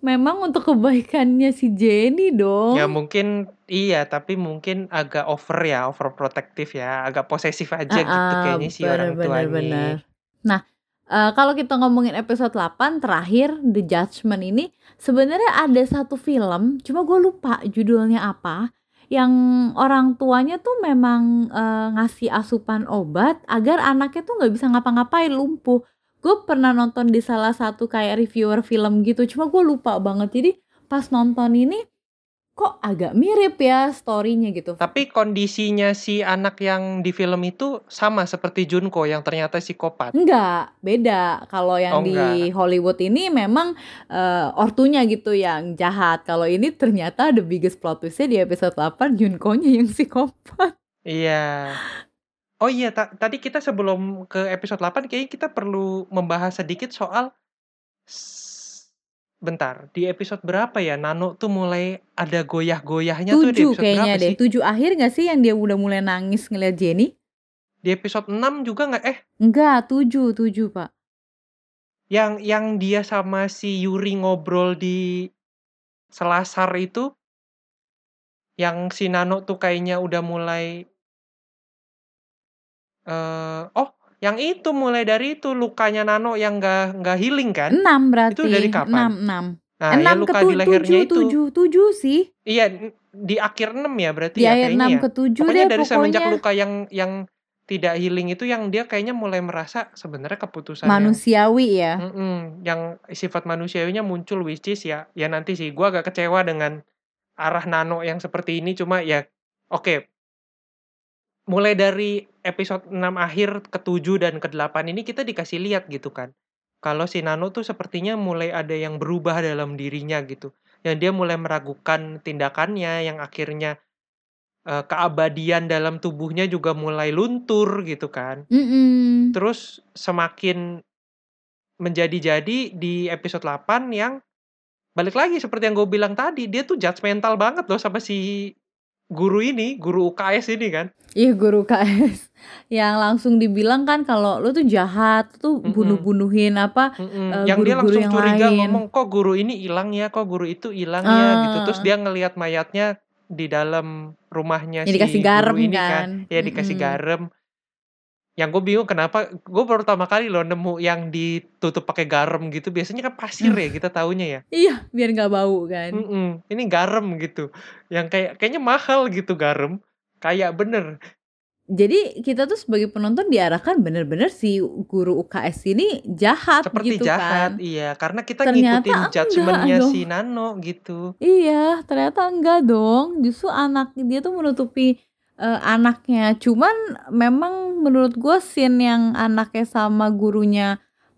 memang untuk kebaikannya si Jenny dong. Ya mungkin iya, tapi mungkin agak over ya, overprotective ya, agak posesif aja gitu Heeh, kayaknya si bener orang bener tuanya. bener. Nah, eee, kalau kita ngomongin episode 8 terakhir The Judgment ini, sebenarnya ada satu film, cuma gue lupa judulnya apa, yang orang tuanya tuh memang, eee, ngasih asupan obat agar anaknya tuh nggak bisa ngapa-ngapain, lumpuh. Gue pernah nonton di salah satu kayak reviewer film gitu, cuma gue lupa banget. Jadi pas nonton ini, kok agak mirip ya story-nya gitu. Tapi kondisinya si anak yang di film itu sama seperti Junko yang ternyata psikopat? Enggak, beda. Kalau Oh, yang di enggak. Hollywood ini memang, eee, ortunya gitu yang jahat. Kalau ini ternyata the biggest plot twist-nya di episode 8 Junko-nya yang psikopat. Iya. Oh iya, ta tadi kita sebelum ke episode 8 kayaknya kita perlu membahas sedikit soal bentar, di episode berapa ya Nano tuh mulai ada goyah-goyahnya tuh di 7 episode kayaknya berapa deh. sih? 7 akhir nggak sih yang dia udah mulai nangis ngeliat Jenny? Di episode 6 juga nggak? Eh, Enggak, 7 7, Pak. yang yang dia sama si Yuri ngobrol di selasar itu yang si Nano tuh kayaknya udah mulai eee, oh yang itu mulai dari itu lukanya Nano yang nggak nggak healing kan? 6 berarti. Itu dari kapan? 6 6. Nah, ya 6 ke luka di lehernya itu. 7 7 sih. Iya, di akhir 6 ya berarti Di ya akhir kayaknya 6 ya? ke 7 Pokoknya deh dari semenjak pokoknya. luka yang yang tidak healing itu yang dia kayaknya mulai merasa sebenarnya keputusan yang Manusiawi ya. mhm, yang sifat manusiawinya muncul which is ya ya nanti sih gua agak kecewa dengan arah Nano yang seperti ini cuma ya oke. Mulai dari episode 6 akhir ke 7 dan ke 8 ini kita dikasih lihat gitu kan. Kalau si Nano tuh sepertinya mulai ada yang berubah dalam dirinya gitu. Yang dia mulai meragukan tindakannya yang akhirnya, eee, keabadian dalam tubuhnya juga mulai luntur gitu kan. Mhm. Terus semakin menjadi-jadi di episode 8 yang balik lagi seperti yang gue bilang tadi, dia tuh judgemental banget loh sama si guru ini, guru UKS ini kan. Iya guru KS yang langsung dibilang kan kalau lu tuh jahat, tuh bunuh-bunuhin apa, Mhm, eee, yang dia guru-guru langsung yang curiga lain. ngomong, "Kok guru ini hilang ya? Kok guru itu hilang ya?" Gitu. Terus Ah. dia ngelihat mayatnya di dalam rumahnya Ya si dikasih guru garam ini kan. kan. Ya dikasih Mhm. garam. Yang gue bingung kenapa gue baru pertama kali loh nemu yang ditutup pakai garam gitu, biasanya kan pasir ya kita taunya ya. Iya, biar nggak bau kan. Mhm, ini garam gitu, yang kayak kayaknya mahal gitu garam, kayak bener. Jadi kita tuh sebagai penonton diarahkan bener-bener si guru UKS ini jahat Seperti gitu jahat, kan. iya, karena kita Ternyata ngikutin judgement-nya si Nano gitu. Iya, ternyata enggak dong. Justru anak dia tuh menutupi, eee, anaknya. Cuman memang menurut gue scene yang anaknya sama gurunya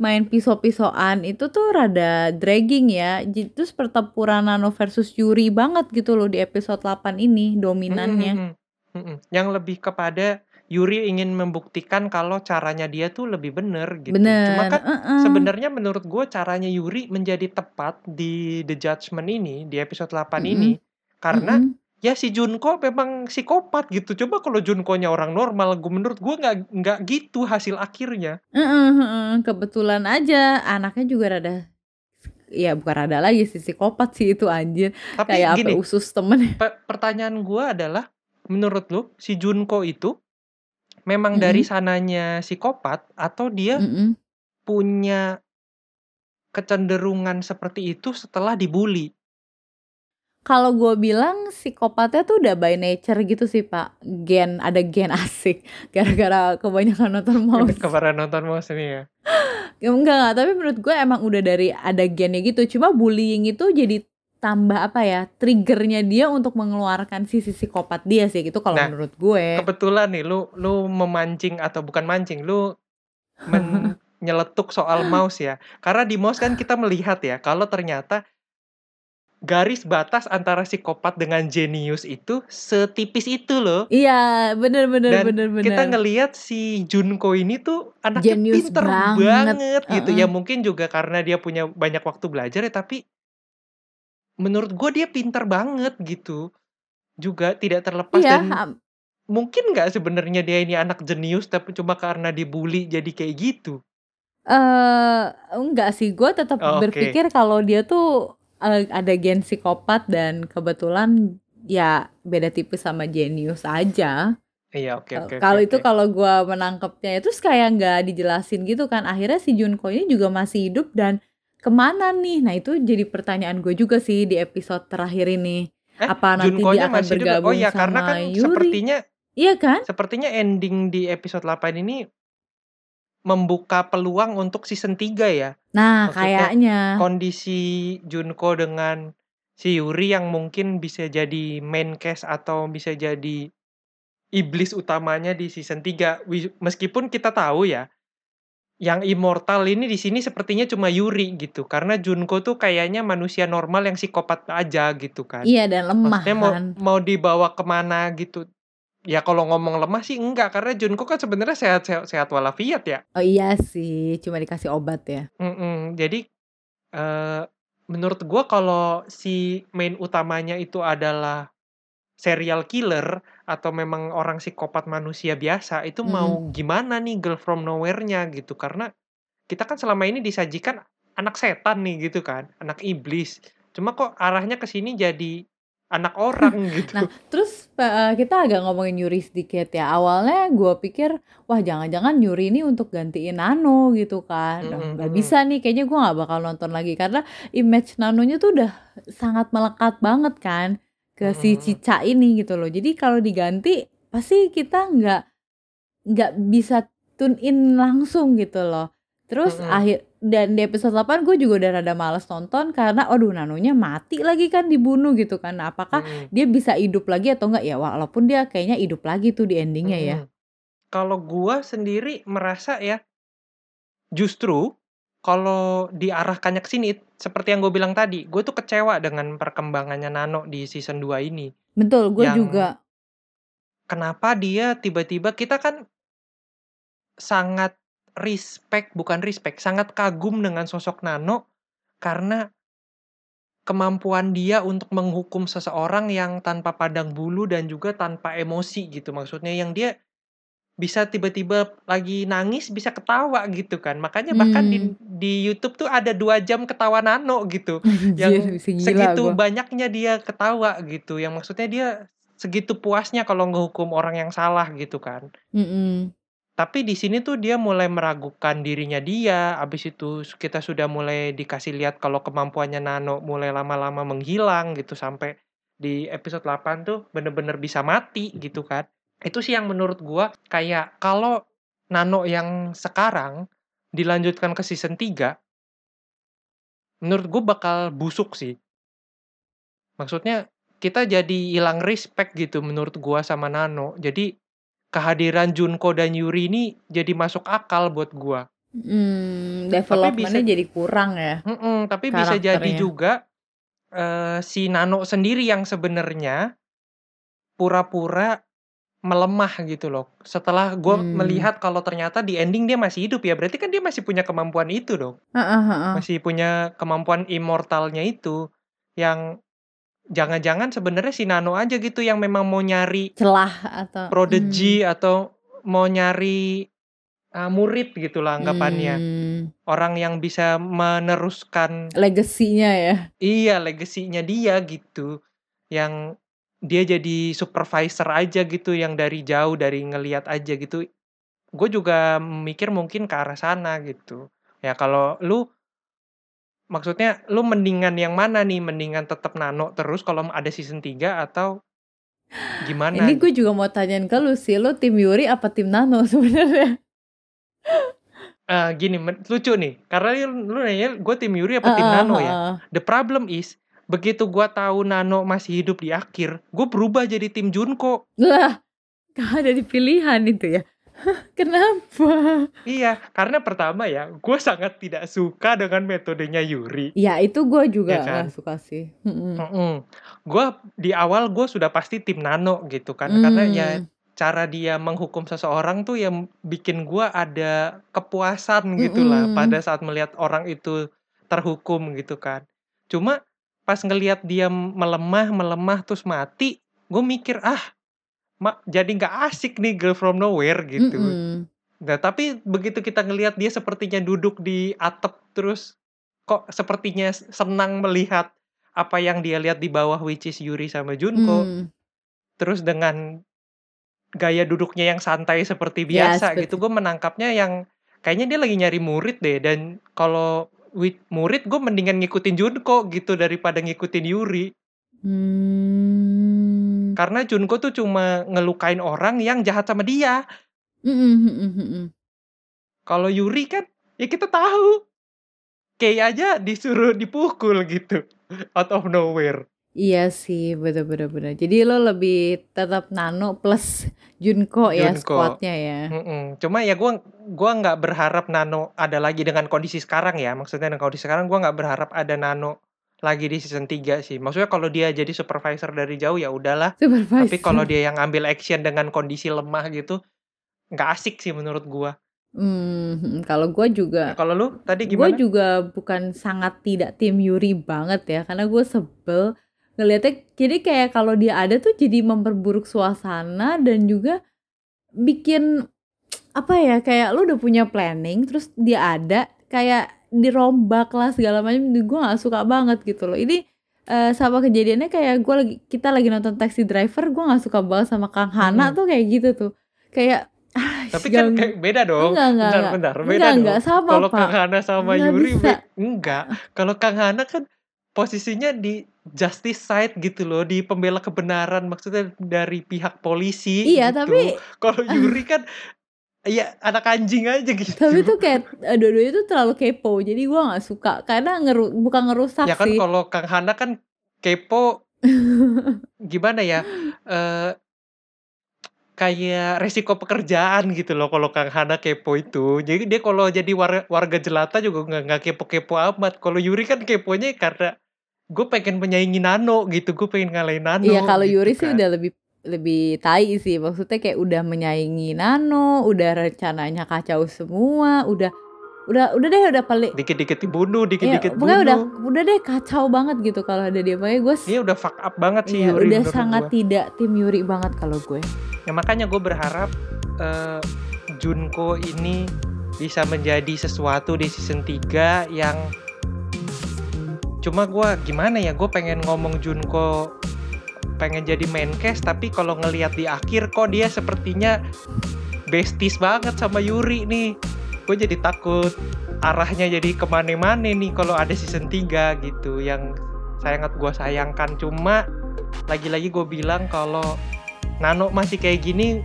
main pisau-pisauan itu tuh rada dragging ya. Terus pertempuran Nano versus Yuri banget gitu loh di episode 8 ini dominannya. mhm, mhm, yang lebih kepada Yuri ingin membuktikan kalau caranya dia tuh lebih bener gitu. Cuma Bener, kan heeh. sebenarnya menurut gue caranya Yuri menjadi tepat di The Judgment ini, di episode 8 Mhm. ini, karena Mhm. Ya si Junko memang psikopat gitu. Coba kalau Junko-nya orang normal, gue menurut gue nggak nggak gitu hasil akhirnya. Heeh heeh, kebetulan aja anaknya juga rada ya bukan rada lagi sih, psikopat sih itu anjir. Tapi Kayak gini apa usus temen. pe pertanyaan gue adalah, menurut lu si Junko itu memang dari Mhm. sananya psikopat atau dia Mhm. punya kecenderungan seperti itu setelah dibully? Kalau gue bilang psikopatnya tuh udah by nature gitu sih, Pak. Gen ada gen asik gara-gara kebanyakan nonton Mouse. Kemarin nonton Mouse ini ya? Ya enggak enggak, tapi menurut gue emang udah dari ada gennya gitu. Cuma bullying itu jadi tambah apa ya, triggernya dia untuk mengeluarkan sisi psikopat dia sih, gitu kalau Nah, menurut gue. Kebetulan nih lu lu memancing atau bukan mancing, lu men nyeletuk soal Mouse ya. Karena di Mouse kan kita melihat ya, kalau ternyata garis batas antara psikopat dengan jenius itu setipis itu loh. Iya, bener bener Dan bener kita bener. ngelihat si Junko ini tuh anaknya Jenius pinter banget, banget gitu. Ya heeh. mungkin juga karena dia punya banyak waktu belajar ya, tapi menurut gue dia pinter banget gitu. Juga tidak terlepas Iya, dan mungkin nggak sebenarnya dia ini anak jenius tapi cuma karena dibully jadi kayak gitu? Eee, enggak sih, gue tetap Oh, berpikir kalau dia tuh eh, ada gen psikopat dan kebetulan ya beda tipis sama jenius aja. Iya, oke oke Kalau oke itu oke. kalau gua menangkapnya itu kayak nggak dijelasin gitu kan. Akhirnya si Junko ini juga masih hidup dan ke mana nih? Nah itu jadi pertanyaan gue juga sih di episode terakhir ini. Eh, Apa nanti Junko-nya dia akan masih hidup. Oh bergabung iya, karena sama kan Yuri? sepertinya Iya kan? sepertinya ending di episode 8 ini membuka peluang untuk season 3 ya. Nah Maksudnya kayaknya. kondisi Junko dengan si Yuri yang mungkin bisa jadi main cast atau bisa jadi iblis utamanya di season 3. Wi- Meskipun kita tahu ya, yang immortal ini di sini sepertinya cuma Yuri gitu. Karena Junko tuh kayaknya manusia normal yang psikopat aja gitu kan. Iya dan lemah Maksudnya mau kan. mau dibawa ke mana gitu. Ya kalau ngomong lemah sih enggak karena Junko kan sebenarnya sehat sehat, sehat walafiat ya. Oh iya sih, cuma dikasih obat ya. Mm-mm. Jadi eh menurut gua kalau si main utamanya itu adalah serial killer atau memang orang psikopat manusia biasa itu mau Mm-mm. gimana nih Girl from Nowhere-nya gitu karena kita kan selama ini disajikan anak setan nih gitu kan, anak iblis. Cuma kok arahnya ke sini jadi anak orang gitu. Nah, terus eh, kita agak ngomongin Yuri sedikit ya. Awalnya gue pikir, wah jangan-jangan Yuri ini untuk gantiin Nano gitu kan. Mm-mm, nggak mm-mm. bisa nih, kayaknya gue nggak bakal nonton lagi karena image Nanonya tuh udah sangat melekat banget kan ke si Mm-mm. Cica ini gitu loh. Jadi kalau diganti, pasti kita nggak nggak bisa tune in langsung gitu loh. Terus Mm-mm. akhir dan di episode 8 gue juga udah rada males nonton karena aduh Nanonya mati lagi kan dibunuh gitu kan. Nah, apakah Mm-mm. dia bisa hidup lagi atau enggak ya walaupun dia kayaknya hidup lagi tuh di endingnya ya Mm-mm. Kalau gua sendiri merasa ya justru kalau diarahkannya ke sini seperti yang gue bilang tadi, gue tuh kecewa dengan perkembangannya Nano di season 2 ini. betul gue juga kenapa dia tiba-tiba kita kan sangat respect, bukan respect, sangat kagum dengan sosok Nano karena kemampuan dia untuk menghukum seseorang yang tanpa padang bulu dan juga tanpa emosi gitu. Maksudnya yang dia bisa tiba-tiba lagi nangis bisa ketawa gitu kan. Makanya bahkan di hmm di YouTube tuh ada dua jam ketawa Nano gitu. Yang segitu gue banyaknya dia ketawa gitu. Yang maksudnya dia segitu puasnya kalau ngehukum orang yang salah gitu kan. Tapi di sini tuh dia mulai meragukan dirinya dia. Abis itu kita sudah mulai dikasih lihat kalau kemampuannya Nano mulai lama-lama menghilang gitu sampai di episode 8 tuh bener-bener bisa mati gitu kan. Itu sih yang menurut gua kayak kalau Nano yang sekarang dilanjutkan ke season 3 menurut gua bakal busuk sih. Maksudnya kita jadi hilang respect gitu menurut gua sama Nano. Jadi kehadiran Junko dan Yuri ini jadi masuk akal buat gua. Hmm, bisa developmentnya jadi kurang ya Mm-mm, tapi bisa jadi juga eh, si Nano sendiri yang sebenarnya pura-pura melemah gitu loh. Setelah gue hmm melihat kalau ternyata di ending dia masih hidup ya, berarti kan dia masih punya kemampuan itu dong. Heeh, heeh. Masih punya kemampuan immortalnya itu yang jangan-jangan sebenarnya si Nano aja gitu yang memang mau nyari celah atau hmm prodigy atau mau nyari uh, murid gitu lah anggapannya. hmm Orang yang bisa meneruskan legasinya ya iya legasinya dia gitu. Yang dia jadi supervisor aja gitu yang dari jauh dari ngelihat aja gitu. Gue juga mikir mungkin ke arah sana gitu. Ya kalau lu maksudnya lu mendingan yang mana nih? Mendingan tetap Nano terus kalau ada season 3 atau gimana ini gue gitu? juga mau tanyain ke lu sih lu tim Yuri apa tim Nano sebenarnya Eh, gini lucu nih karena lu, lu nanya gue tim Yuri apa tim Heeh, Nano ya. The problem is begitu gua tahu Nano masih hidup di akhir, gue berubah jadi tim Junko. lah gak ada di pilihan itu ya kenapa Iya, karena pertama ya, gue sangat tidak suka dengan metodenya Yuri. ya itu gue juga Ya kan? nggak suka sih. Gue di awal gue sudah pasti tim Nano gitu kan, karena ya cara dia menghukum seseorang tuh yang bikin gue ada kepuasan gitu lah Mm-mm. pada saat melihat orang itu terhukum gitu kan. Cuma pas ngelihat dia melemah melemah terus mati, gue mikir ah, jadi nggak asik nih Girl from Nowhere gitu. Mm-mm. Nah, tapi begitu kita ngelihat dia sepertinya duduk di atap terus kok sepertinya senang melihat apa yang dia lihat di bawah which is Yuri sama Junko Hmm. terus dengan gaya duduknya yang santai seperti biasa seperti gitu gue menangkapnya yang kayaknya dia lagi nyari murid deh dan kalau murid gue mendingan ngikutin Junko gitu daripada ngikutin Yuri Hmm. Karena Junko tuh cuma ngelukain orang yang jahat sama dia Mm, mm, mm, mm, mm. kalau Yuri kan ya kita tahu Kay aja disuruh dipukul gitu out of nowhere Iya sih, bener-bener bener. Jadi lo lebih tetap Nano plus Junko ya Junko. squadnya ya. Mm-mm. Cuma ya gue gua nggak berharap Nano ada lagi dengan kondisi sekarang ya. Maksudnya dengan kondisi sekarang gue nggak berharap ada Nano lagi di season 3 sih. Maksudnya kalau dia jadi supervisor dari jauh ya udahlah. Supervisor. Tapi kalau dia yang ambil action dengan kondisi lemah gitu nggak asik sih menurut gua. Hmm, kalau gue juga Ya, kalau lu tadi gue gimana? juga bukan sangat tidak tim Yuri banget ya karena gue sebel ngelihatnya jadi kayak kalau dia ada tuh jadi memperburuk suasana dan juga bikin apa ya kayak lu udah punya planning terus dia ada kayak dirombak lah segala macam gue nggak suka banget gitu loh ini eh, sama kejadiannya kayak gue lagi kita lagi nonton Taxi Driver gue nggak suka banget sama Kang Hana Hmm. tuh kayak gitu tuh kayak ah, Tapi kan kayak beda dong. Enggak, enggak, bentar, enggak. bentar, beda Enggak, dong. enggak, sama, Kalau. Kang Hana sama Nggak Yuri bisa. enggak. Kalau Kang Hana kan posisinya di justice side gitu loh, di pembela kebenaran maksudnya dari pihak polisi Iya, gitu. tapi Kalau Yuri kan ya anak anjing aja gitu. tapi tuh kayak eh, dua-duanya tuh terlalu kepo jadi gua nggak suka karena ngeru bukan ngerusak ya kan sih kalau Kang Hana kan kepo gimana ya? eh kayak resiko pekerjaan gitu loh kalau Kang Hana kepo itu. Jadi dia kalau jadi war- warga jelata juga nggak nggak kepo-kepo amat. Kalau Yuri kan keponya karena gue pengen menyaingi Nano gitu, gue pengen ngalahin Nano. Iya kalau gitu Yuri sih kan. udah lebih lebih tai sih maksudnya kayak udah menyaingi Nano udah rencananya kacau semua udah udah udah deh udah paling dikit-dikit dibunuh, ya dikit-dikit pokoknya bunuh. udah udah deh kacau banget gitu kalau ada dia makanya gue Dia udah fuck up banget sih iya, Yuri udah sangat gua. tidak tim Yuri banget kalau gue Ya makanya gue berharap eh, Junko ini bisa menjadi sesuatu di season 3 yang cuma gue gimana ya gue pengen ngomong Junko pengen jadi main cast tapi kalau ngelihat di akhir kok dia sepertinya besties banget sama Yuri nih. Gue jadi takut arahnya jadi ke mana-mana nih kalau ada season 3 gitu yang sangat gue sayangkan. Cuma lagi-lagi gue bilang kalau Nano masih kayak gini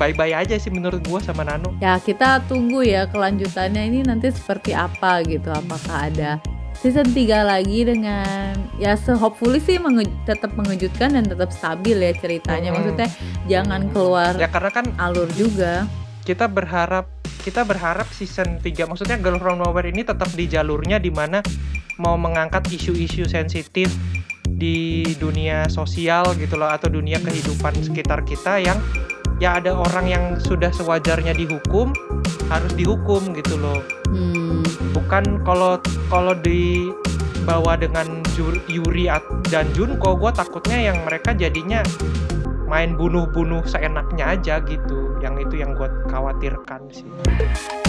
bye-bye aja sih menurut gue sama Nano. Ya kita tunggu ya kelanjutannya ini nanti seperti apa gitu apakah ada season 3 lagi dengan ya se hopefully sih menge- tetap mengejutkan dan tetap stabil ya ceritanya. Mm-mm. maksudnya jangan keluar ya karena kan alur juga. kita berharap kita berharap season 3 maksudnya Girl From Nowhere ini tetap di jalurnya di mana mau mengangkat isu-isu sensitif di dunia sosial gitu loh atau dunia kehidupan sekitar kita yang ya ada orang yang sudah sewajarnya dihukum harus dihukum gitu loh. Hmm, bukan kalau kalau dibawa dengan Yuri dan Junko gue takutnya yang mereka jadinya main bunuh-bunuh seenaknya aja gitu. Yang itu yang gue khawatirkan sih